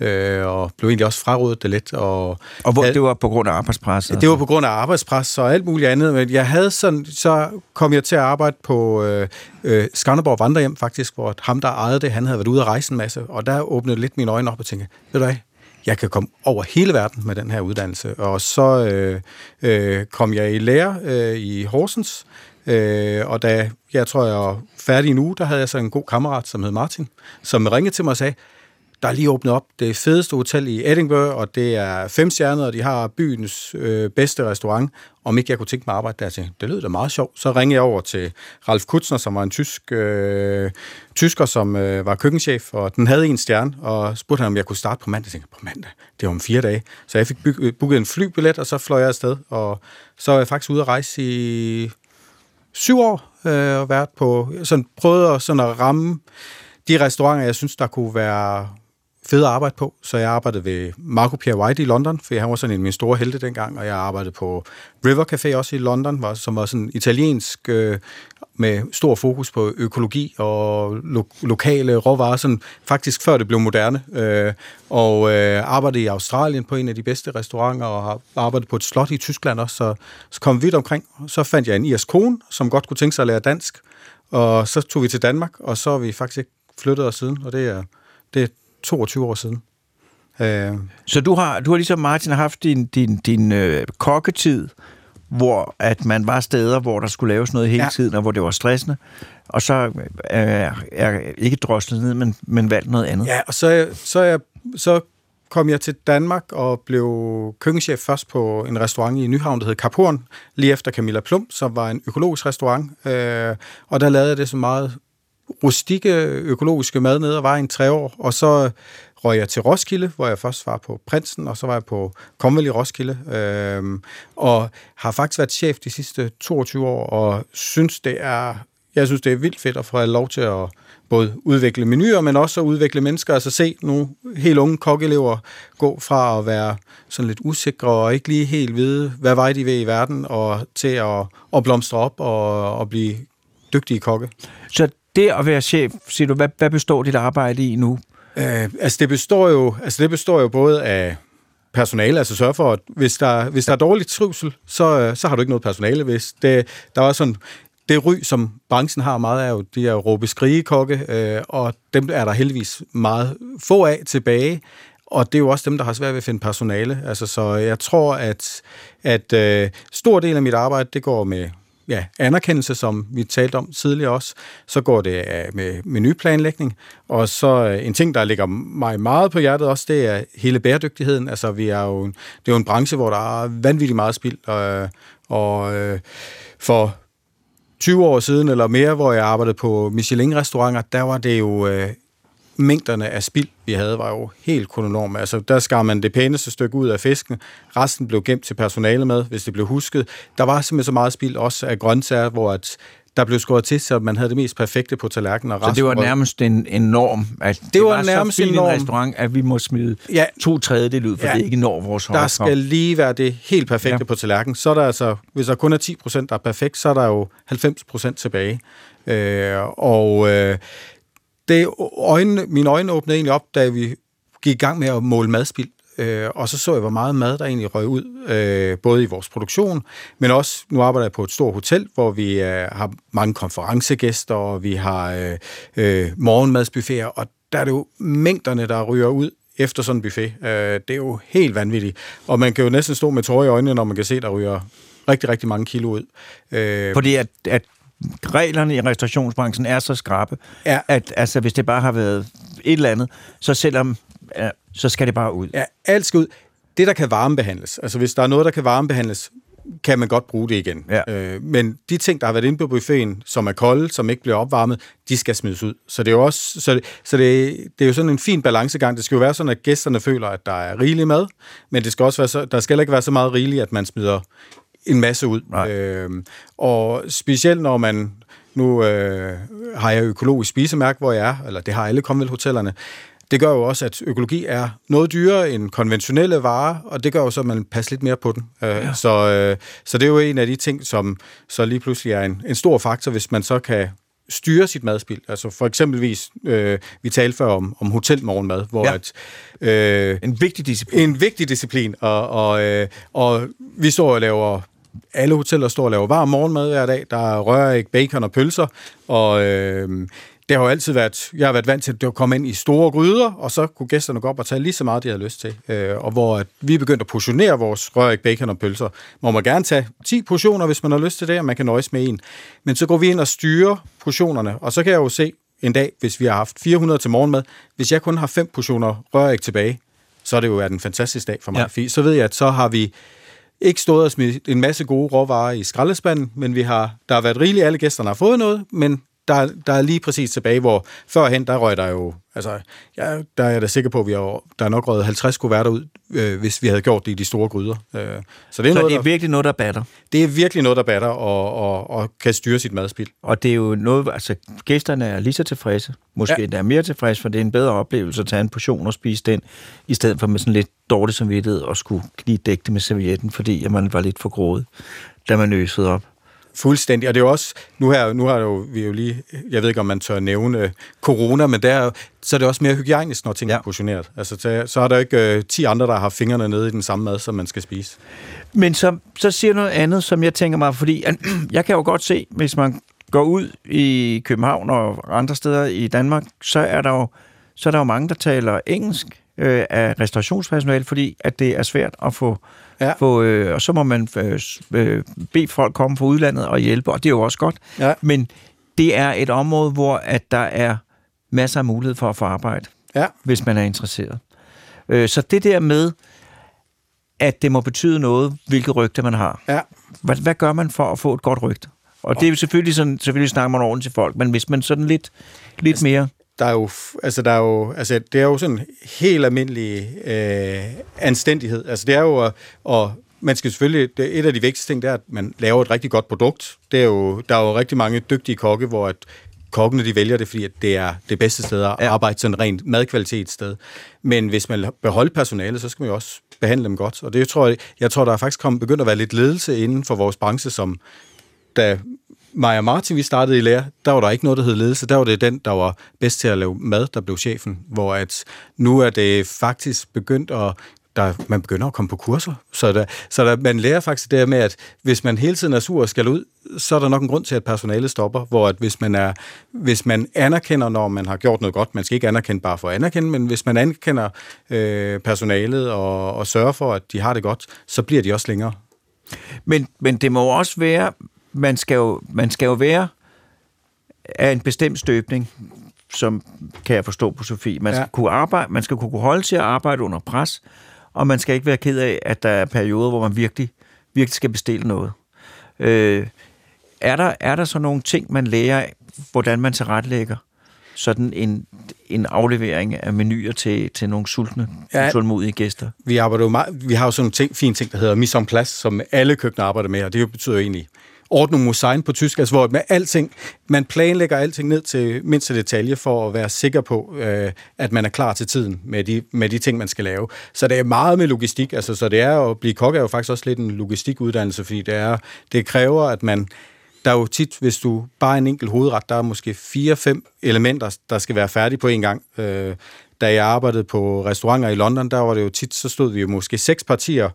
Øh, og blev egentlig også frarådet det lidt. Og, Og hvor, Ja. det var på grund af arbejdspres? det var på grund af arbejdspres og alt muligt andet, men jeg havde sådan, så kom jeg til at arbejde på øh, øh, Skanderborg Vandrehjem faktisk, hvor ham, der ejede det, han havde været ude at rejse en masse, og der åbnede lidt mine øjne op og tænkte, ved du hvad, jeg kan komme over hele verden med den her uddannelse. Og så øh, øh, kom jeg i lære øh, i Horsens, Øh, og da jeg tror, jeg var færdig nu, der havde jeg så en god kammerat, som hed Martin, som ringede til mig og sagde, der er lige åbnet op det fedeste hotel i Edinburgh, og det er fem stjerner, og de har byens øh, bedste restaurant. Om ikke jeg kunne tænke mig at arbejde der, tænkte, det lød da meget sjovt. Så ringede jeg over til Ralf Kutzner, som var en tysk, øh, tysker, som øh, var køkkenchef, og den havde en stjerne, og spurgte han, om jeg kunne starte på mandag. Jeg tænkte, på mandag? Det var om fire dage. Så jeg fik byg, booket en flybillet, og så fløj jeg afsted, og så er jeg faktisk ude at rejse i syv år, øh, og været på, sådan prøvet at, sådan at ramme de restauranter, jeg synes, der kunne være fede at arbejde på. Så jeg arbejdede ved Marco Pierre White i London, for han var sådan en af mine store helte dengang, og jeg arbejdede på River Café også i London, som var sådan italiensk øh, med stor fokus på økologi og lo- lokale råvarer, sådan faktisk før det blev moderne. Øh, og øh, arbejdede i Australien på en af de bedste restauranter, og har arbejdet på et slot i Tyskland også, så, så kom vi vidt omkring. Så fandt jeg en irsk kone, som godt kunne tænke sig at lære dansk, og så tog vi til Danmark, og så har vi faktisk flyttet os siden, og det er, det 22 år siden. Øh. Så du har, du har ligesom Martin haft din, din, din øh, kokketid, hvor at man var steder, hvor der skulle laves noget hele ja. tiden, og hvor det var stressende, og så øh, er ikke droslet ned, men, men valgt noget andet. Ja, og så, så, jeg, så kom jeg til Danmark og blev køkkenchef først på en restaurant i Nyhavn, der hed Kaporn, lige efter Camilla Plum, som var en økologisk restaurant. Øh, og der lavede jeg det så meget rustikke økologiske mad ned og var en tre år, og så røg jeg til Roskilde, hvor jeg først var på Prinsen, og så var jeg på Komvel i Roskilde, øh, og har faktisk været chef de sidste 22 år, og synes det er, jeg synes det er vildt fedt at få lov til at både udvikle menuer, men også at udvikle mennesker, altså se nogle helt unge kokkeelever gå fra at være sådan lidt usikre og ikke lige helt vide, hvad vej de vil i verden, og til at, at blomstre op og, og blive dygtige kokke. Så det at være chef, siger du, hvad, hvad består dit arbejde i nu? Øh, altså, det består jo, altså det består jo både af personale, altså sørge for, at hvis der, hvis der er dårligt trivsel, så, øh, så har du ikke noget personale. Hvis det, der var sådan, det ry, som branchen har meget af, jo de jo råbe skrigekokke, øh, og dem er der heldigvis meget få af tilbage, og det er jo også dem, der har svært ved at finde personale. Altså, så jeg tror, at, at øh, stor del af mit arbejde, det går med ja, anerkendelse, som vi talte om tidligere også. Så går det øh, med menuplanlægning, og så øh, en ting, der ligger mig meget på hjertet også, det er hele bæredygtigheden. Altså, vi er jo, det er jo en branche, hvor der er vanvittigt meget spild, øh, og, og for 20 år siden eller mere, hvor jeg arbejdede på Michelin-restauranter, der var det jo øh, mængderne af spild, vi havde, var jo helt kolonorme. Altså, der skar man det pæneste stykke ud af fisken. Resten blev gemt til personale med, hvis det blev husket. Der var simpelthen så meget spild også af grøntsager, hvor at der blev skåret til, så man havde det mest perfekte på tallerkenen. Og så det var nærmest en, en norm? At det, det var, var nærmest en norm. restaurant, at vi må smide ja. to tredjedel ud, for ja. det ikke når vores Der skal lige være det helt perfekte ja. på tallerkenen. Så er der altså, hvis der kun er 10 procent, der er perfekt, så er der jo 90 procent tilbage. Øh, og øh, det øjne, mine øjne åbnede egentlig op, da vi gik i gang med at måle madspild. Øh, og så så jeg, hvor meget mad, der egentlig røg ud, øh, både i vores produktion, men også, nu arbejder jeg på et stort hotel, hvor vi øh, har mange konferencegæster, og vi har øh, øh, morgenmadsbuffeter, og der er det jo mængderne, der ryger ud efter sådan en buffet. Øh, det er jo helt vanvittigt. Og man kan jo næsten stå med tårer i øjnene, når man kan se, der ryger rigtig, rigtig mange kilo ud. Øh, Fordi at, at reglerne i restaurationsbranchen er så skrappe, ja. at altså, hvis det bare har været et eller andet, så selvom ja, så skal det bare ud. Ja, alt skal ud. Det, der kan varmebehandles, altså hvis der er noget, der kan varmebehandles, kan man godt bruge det igen. Ja. Øh, men de ting, der har været inde på buffeten, som er kolde, som ikke bliver opvarmet, de skal smides ud. Så det er jo også, så det, så det, det er jo sådan en fin balancegang. Det skal jo være sådan, at gæsterne føler, at der er rigelig mad, men det skal også være så, der skal ikke være så meget rigeligt, at man smider en masse ud. Øh, og specielt når man, nu øh, har jeg økologisk spisemærke, hvor jeg er, eller det har alle Commonwealth-hotellerne, det gør jo også, at økologi er noget dyrere end konventionelle varer, og det gør jo så, at man passer lidt mere på den. Øh, ja. Så, øh, så det er jo en af de ting, som så lige pludselig er en, en stor faktor, hvis man så kan styre sit madspil. Altså for eksempelvis, øh, vi talte før om, om hotelmorgenmad, hvor ja. at... Øh, en vigtig disciplin. En vigtig disciplin, og, og, øh, og vi står og laver alle hoteller står og laver varm morgenmad hver dag. Der er rører ikke bacon og pølser, og øh, det har jo altid været, jeg har været vant til, at det komme ind i store gryder, og så kunne gæsterne gå op og tage lige så meget, de havde lyst til. Øh, og hvor at vi begyndte at portionere vores rørik, bacon og pølser, må man gerne tage 10 portioner, hvis man har lyst til det, og man kan nøjes med en. Men så går vi ind og styrer portionerne, og så kan jeg jo se en dag, hvis vi har haft 400 til morgenmad, hvis jeg kun har 5 portioner rørik tilbage, så er det jo været en fantastisk dag for mig. Ja. Så ved jeg, at så har vi ikke stået og smidt en masse gode råvarer i skraldespanden, men vi har, der har været rigeligt, alle gæsterne har fået noget, men der, der er lige præcis tilbage, hvor førhen, der røg der jo, altså, ja, der er jeg da sikker på, at vi har, der er nok røget 50 kuverter ud, øh, hvis vi havde gjort det i de store gryder. Øh, så det er, så noget, det er der, virkelig noget, der batter? Det er virkelig noget, der batter og, og, og kan styre sit madspil. Og det er jo noget, altså gæsterne er lige så tilfredse, måske ja. der er mere tilfredse, for det er en bedre oplevelse at tage en portion og spise den, i stedet for med sådan lidt dårlig samvittighed og skulle lige dække det med servietten, fordi man var lidt for grådet, da man øsede op. Fuldstændig, og det er jo også, nu her, nu har jo, vi jo lige, jeg ved ikke, om man tør nævne uh, corona, men der, så er det også mere hygiejnisk, når ting ja. er portioneret. Altså, så, så er der ikke uh, 10 andre, der har fingrene nede i den samme mad, som man skal spise. Men så, så siger noget andet, som jeg tænker mig, fordi jeg kan jo godt se, hvis man går ud i København og andre steder i Danmark, så er der jo, så er der jo mange, der taler engelsk øh, af restaurationspersonale, fordi at det er svært at få Ja. Få, øh, og så må man øh, øh, bede folk komme fra udlandet og hjælpe, og det er jo også godt. Ja. Men det er et område, hvor at der er masser af mulighed for at få arbejde, ja. hvis man er interesseret. Øh, så det der med, at det må betyde noget, hvilket rygte man har. Ja. Hvad, hvad gør man for at få et godt rygte? Og det er jo selvfølgelig sådan, selvfølgelig snakker man ordentligt til folk, men hvis man sådan lidt, lidt altså, mere der er jo, altså der er jo, altså det er jo sådan helt almindelig øh, anstændighed. Altså det er jo, at, og man skal selvfølgelig, det et af de vigtigste ting, det er, at man laver et rigtig godt produkt. Det er jo, der er jo rigtig mange dygtige kokke, hvor at kokkene de vælger det, fordi at det er det bedste sted at arbejde sådan rent madkvalitetssted. Men hvis man beholder personale, så skal man jo også behandle dem godt. Og det tror jeg, jeg tror, der er faktisk kommet, begyndt at være lidt ledelse inden for vores branche, som da Maja Martin, vi startede i lære, der var der ikke noget, der hed ledelse. Der var det den, der var bedst til at lave mad, der blev chefen. Hvor at nu er det faktisk begyndt at der, man begynder at komme på kurser. Så, der, så der, man lærer faktisk det med, at hvis man hele tiden er sur og skal ud, så er der nok en grund til, at personalet stopper. Hvor at hvis, man er, hvis man anerkender, når man har gjort noget godt, man skal ikke anerkende bare for at anerkende, men hvis man anerkender øh, personalet og, og sørger for, at de har det godt, så bliver de også længere. Men, men det må også være, man skal jo, man skal jo være af en bestemt støbning, som kan jeg forstå på Sofie. Man skal, ja. kunne arbejde, man skal kunne holde til at arbejde under pres, og man skal ikke være ked af, at der er perioder, hvor man virkelig, virkelig skal bestille noget. Øh, er, der, er der så nogle ting, man lærer af, hvordan man tilrettelægger sådan en, en aflevering af menuer til, til nogle sultne, ja, sultmodige gæster? Vi, arbejder jo meget, vi har jo sådan en ting, fin ting, der hedder mise en place, som alle køkkener arbejder med, og det betyder jo egentlig Ordnung Mosein på tysk, altså hvor med alting, man planlægger alting ned til mindste detalje for at være sikker på, øh, at man er klar til tiden med de, med de ting, man skal lave. Så det er meget med logistik, altså så det er at blive kok er jo faktisk også lidt en logistikuddannelse, fordi det, er, det kræver, at man der er jo tit, hvis du bare er en enkelt hovedret, der er måske fire-fem elementer, der skal være færdige på en gang. Øh, da jeg arbejdede på restauranter i London, der var det jo tit, så stod vi jo måske seks partier,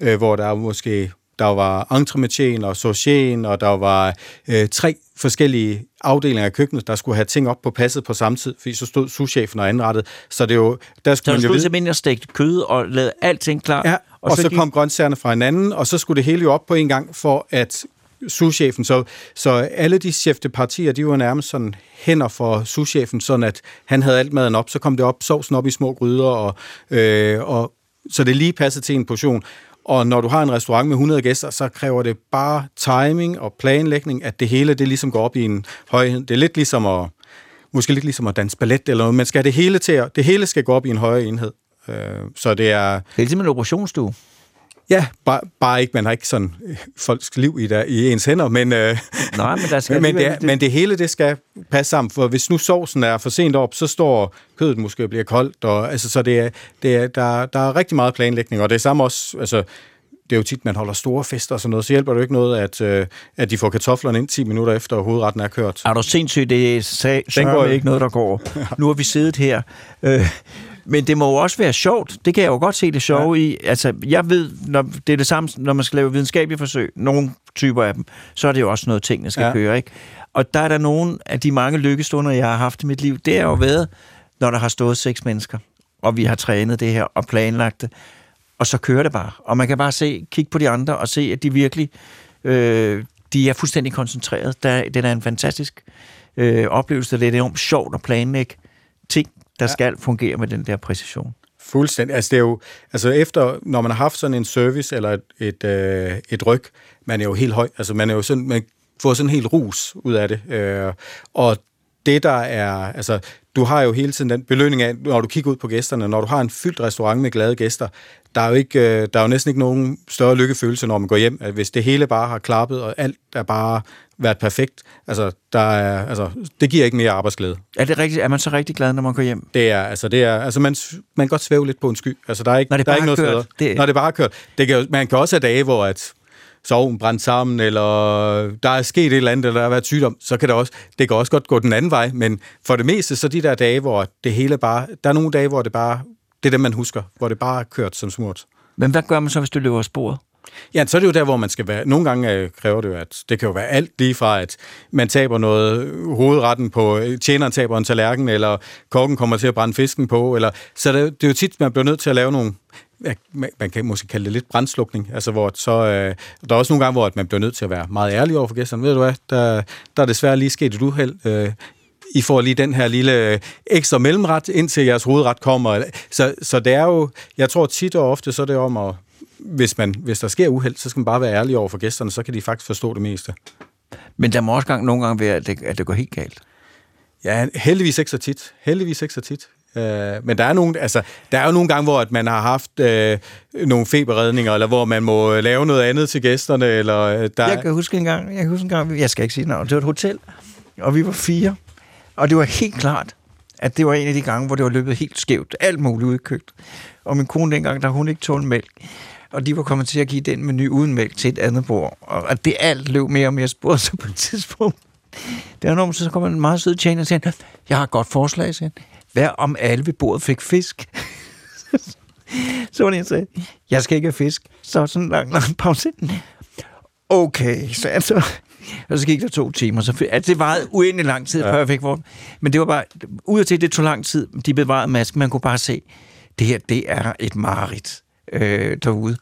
øh, hvor der er måske der var entremetien og saucien, og der var øh, tre forskellige afdelinger af køkkenet, der skulle have ting op på passet på samme tid, fordi så stod souschefen og anrettet. Så det jo, der skulle så man stod simpelthen og stegte kød og lavede alting klar? Ja, og, og så, så gik... kom grøntsagerne fra hinanden, og så skulle det hele jo op på en gang, for at souschefen, så, så alle de chefte partier, de var nærmest sådan hænder for souschefen, sådan at han havde alt maden op, så kom det op, sovsen op i små gryder, og, øh, og så det lige passede til en portion. Og når du har en restaurant med 100 gæster, så kræver det bare timing og planlægning, at det hele det ligesom går op i en højhed. Det er lidt ligesom at, måske lidt ligesom at danse ballet eller noget. Man skal det hele til at, det hele skal gå op i en højere enhed. Øh, så det er... Det er ligesom en operationsstue. Ja, bare, bare ikke, man har ikke sådan øh, folks liv i, der, i ens hænder, men, øh, Nej, men, der skal men, det, men det hele det skal passe sammen, for hvis nu sovsen er for sent op, så står kødet måske bliver koldt, og, altså, så det er, det er, der, der er rigtig meget planlægning, og det er samme også, altså, det er jo tit, man holder store fester og sådan noget, så hjælper det jo ikke noget, at, øh, at de får kartoflerne ind 10 minutter efter hovedretten er kørt. Er du sindssygt? Det er sag, går ikke noget, der går. Nu har vi siddet her. Øh, Men det må jo også være sjovt. Det kan jeg jo godt se det sjove ja. i. Altså, jeg ved, når det er det samme, når man skal lave videnskabelige forsøg, nogle typer af dem, så er det jo også noget, tingene skal ja. køre, ikke? Og der er der nogle af de mange lykkestunder, jeg har haft i mit liv, det har jo været, når der har stået seks mennesker, og vi har trænet det her og planlagt det, og så kører det bare. Og man kan bare se, kigge på de andre og se, at de virkelig, øh, de er fuldstændig koncentreret. Der, det er en fantastisk øh, oplevelse. Det er enormt sjovt at planlægge ting, der ja. skal fungere med den der præcision. Fuldstændig. Altså, det er jo, altså efter, når man har haft sådan en service eller et, et, øh, et ryg, man er jo helt høj. Altså, man er jo sådan, man får sådan en helt rus ud af det. Øh, og det, der er, altså, du har jo hele tiden den belønning af, når du kigger ud på gæsterne, når du har en fyldt restaurant med glade gæster, der er jo, ikke, øh, der er jo næsten ikke nogen større lykkefølelse, når man går hjem. At hvis det hele bare har klappet, og alt er bare været perfekt, altså, der er, altså, det giver ikke mere arbejdsglæde. Er, det rigtigt, er man så rigtig glad, når man går hjem? Det er, altså, det er, altså man, man kan godt svæve lidt på en sky. Altså, der er ikke, når det der er ikke noget kørt, det... Når det bare er kørt. Det kan, man kan også have dage, hvor at soven brændt sammen, eller der er sket et eller andet, eller der har været sygdom, så kan det også, det kan også godt gå den anden vej, men for det meste, så de der dage, hvor det hele bare, der er nogle dage, hvor det bare, det er det, man husker, hvor det bare er kørt som smurt. Men hvad gør man så, hvis du løber sporet? Ja, så er det jo der, hvor man skal være. Nogle gange øh, kræver det jo, at det kan jo være alt lige fra, at man taber noget øh, hovedretten på, øh, tjeneren taber en tallerken, eller kokken kommer til at brænde fisken på, eller, så det, det er jo tit, man bliver nødt til at lave nogle, man kan måske kalde det lidt brandslukning, altså hvor så, øh, der er også nogle gange, hvor man bliver nødt til at være meget ærlig over for gæsterne. Ved du hvad, der, der er desværre lige sket et uheld. Øh, I får lige den her lille ekstra mellemret, indtil jeres hovedret kommer. Så, så det er jo, jeg tror tit og ofte, så er det om at hvis, man, hvis der sker uheld, så skal man bare være ærlig over for gæsterne, så kan de faktisk forstå det meste. Men der må også gang, nogle gange være, at det, at det går helt galt. Ja, heldigvis ikke så tit. Heldigvis ikke så tit. Uh, men der er, nogle, altså, der er jo nogle gange, hvor at man har haft uh, nogle feberredninger, eller hvor man må lave noget andet til gæsterne. Eller, uh, der... Jeg kan huske en gang, jeg kan huske en gang, jeg skal ikke sige navn, det var et hotel, og vi var fire, og det var helt klart, at det var en af de gange, hvor det var løbet helt skævt. Alt muligt udkøbt. Og min kone dengang, der hun ikke tålte mælk og de var kommet til at give den menu uden mælk til et andet bord. Og at det alt løb mere og mere spurgt, så på et tidspunkt, der når så kommer en meget sød tjener og siger, jeg har et godt forslag, siger Hvad om alle ved bordet fik fisk? så var det, jeg sagde, jeg skal ikke have fisk. Så sådan en lang, lang pause. Okay, så altså, og så gik der to timer. Så, altså, det var uendelig lang tid, ja. før jeg fik vores. Men det var bare, ud til det tog lang tid. De bevarede masken. Man kunne bare se, det her, det er et mareridt øh, derude.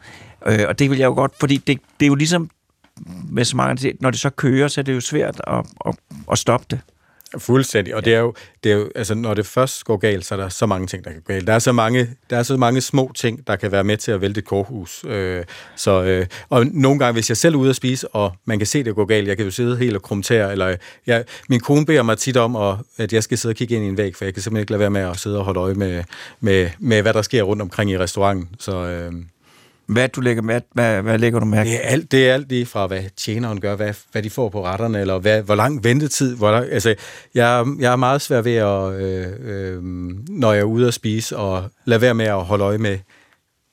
Øh, og det vil jeg jo godt, fordi det, det er jo ligesom med så mange, når det så kører, så er det jo svært at, at, at stoppe det. Fuldstændig, og det er, jo, det er jo, altså når det først går galt, så er der så mange ting, der kan gå galt. Der er så mange, der er så mange små ting, der kan være med til at vælte et korhus. Øh, så, øh, og nogle gange, hvis jeg selv er ude at spise, og man kan se, det går galt, jeg kan jo sidde helt og krumtere, eller jeg, min kone beder mig tit om, at, at jeg skal sidde og kigge ind i en væg, for jeg kan simpelthen ikke lade være med at sidde og holde øje med, med, med hvad der sker rundt omkring i restauranten. Så, øh, hvad, du lægger, hvad, hvad, hvad lægger du mærke? Det er alt, det er alt lige fra, hvad tjeneren gør, hvad, hvad de får på retterne, eller hvad, hvor lang ventetid. Hvor der, altså, jeg, jeg er meget svær ved, at, øh, øh, når jeg er ude at spise, og lade være med at holde øje med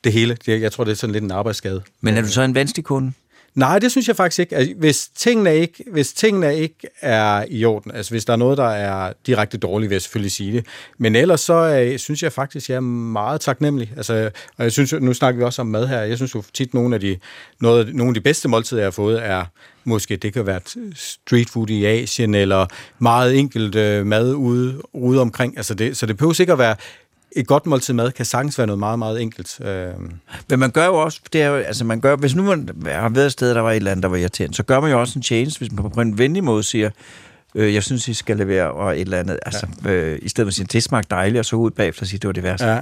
det hele. Jeg tror, det er sådan lidt en arbejdsskade. Men er du så en vanskelig kunde? Nej, det synes jeg faktisk ikke. Altså, hvis, tingene ikke. hvis tingene ikke er i orden, altså hvis der er noget, der er direkte dårligt, vil jeg selvfølgelig sige det. Men ellers så øh, synes jeg faktisk, jeg er meget taknemmelig. Altså, og jeg synes, nu snakker vi også om mad her. Jeg synes jo tit, nogle af de, noget, nogle af de bedste måltider, jeg har fået, er måske, det kan være street food i Asien, eller meget enkelt øh, mad ude, ude omkring. Altså det, så det behøver sikkert at være et godt måltid mad kan sagtens være noget meget, meget enkelt. Øh. Men man gør jo også, det er jo, altså man gør, hvis nu man har været et sted, der var et eller andet, der var irriterende, så gør man jo også en tjeneste, hvis man på en venlig måde siger, øh, jeg synes, I skal levere, og et eller andet, altså, ja. øh, i stedet for at sige, det smagte dejligt, og så ud bagefter og sige, det var det værste. Ja.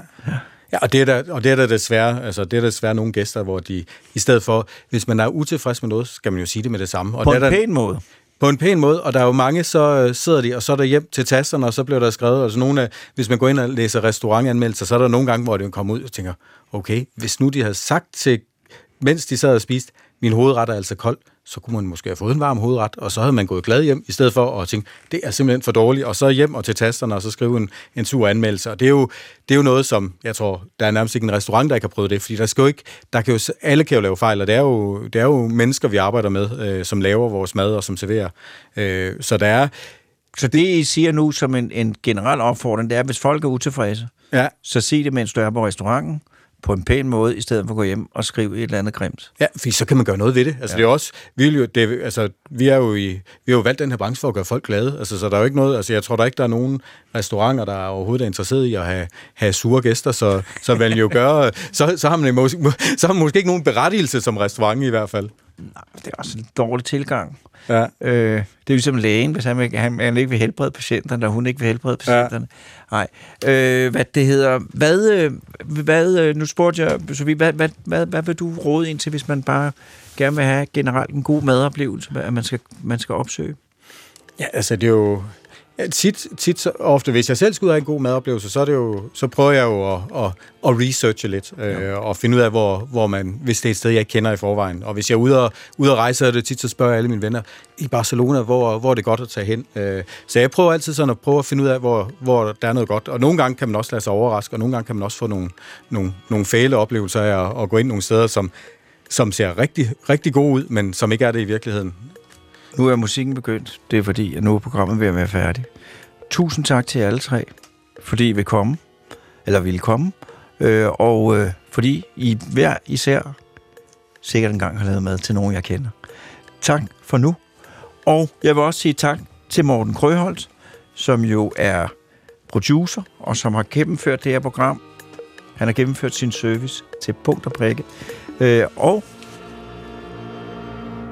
ja. Og det er der, og det er der desværre, altså det er der desværre nogle gæster, hvor de, i stedet for, hvis man er utilfreds med noget, skal man jo sige det med det samme. Og på en der, pæn måde på en pæn måde, og der er jo mange, så øh, sidder de, og så er der hjem til tasterne, og så bliver der skrevet, altså nogle af, hvis man går ind og læser restaurantanmeldelser, så er der nogle gange, hvor det kommer ud og tænker, okay, hvis nu de havde sagt til, mens de sad og spiste, min hovedret er altså kold, så kunne man måske have fået en varm hovedret, og så havde man gået glad hjem, i stedet for at tænke, det er simpelthen for dårligt, og så hjem og til tasterne, og så skrive en, en sur anmeldelse. Og det er, jo, det er jo noget, som jeg tror, der er nærmest ikke en restaurant, der ikke har prøvet det, fordi der skal jo ikke, der kan jo, alle kan jo lave fejl, og det er jo, det er jo mennesker, vi arbejder med, øh, som laver vores mad og som serverer. Øh, så der er... Så det, I siger nu som en, en generel opfordring, det er, hvis folk er utilfredse, Ja. Så sig det, mens du er på restauranten, på en pæn måde, i stedet for at gå hjem og skrive et eller andet grimt. Ja, fordi så kan man gøre noget ved det. Altså, ja. det er også, vi, vil jo, det, altså, vi, er jo i, vi har jo valgt den her branche for at gøre folk glade. Altså, så der er jo ikke noget, altså, jeg tror der ikke, der er nogen restauranter, der er overhovedet er interesseret i at have, have sure gæster, så, så vil jo gøre, så, så, har man måske, så har man måske ikke nogen berettigelse som restaurant i hvert fald. Nej, det er også en dårlig tilgang. Ja. Øh, det er ligesom lægen, hvis han, ikke, han, han ikke vil helbrede patienterne, og hun ikke vil helbrede patienterne. Ja. Nej. Øh, hvad det hedder, hvad, øh, hvad øh, nu spurgte jeg, Sofie, hvad, hvad, hvad, hvad vil du råde ind til, hvis man bare gerne vil have generelt en god madoplevelse, at man skal, man skal opsøge? Ja, altså det er jo... Tit, tit så ofte, hvis jeg selv skal ud af en god madoplevelse, så, er det jo, så prøver jeg jo at, at, at researche lidt, øh, og finde ud af, hvor, hvor man, hvis det er et sted, jeg ikke kender i forvejen. Og hvis jeg er ude og, ude og rejse, så er det tit, så spørger jeg alle mine venner i Barcelona, hvor, hvor er det godt at tage hen. Øh, så jeg prøver altid sådan at prøve at finde ud af, hvor, hvor der er noget godt. Og nogle gange kan man også lade sig overraske, og nogle gange kan man også få nogle, nogle, nogle fæle oplevelser af at, at gå ind nogle steder, som, som ser rigtig, rigtig gode ud, men som ikke er det i virkeligheden. Nu er musikken begyndt. Det er fordi, at nu er programmet ved at være færdigt. Tusind tak til alle tre, fordi I vil komme, eller ville komme, øh, og øh, fordi I hver især sikkert engang har lavet mad til nogen, jeg kender. Tak for nu. Og jeg vil også sige tak til Morten Krøholt, som jo er producer, og som har gennemført det her program. Han har gennemført sin service til punkt og prikke. Øh, og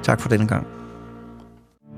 tak for denne gang.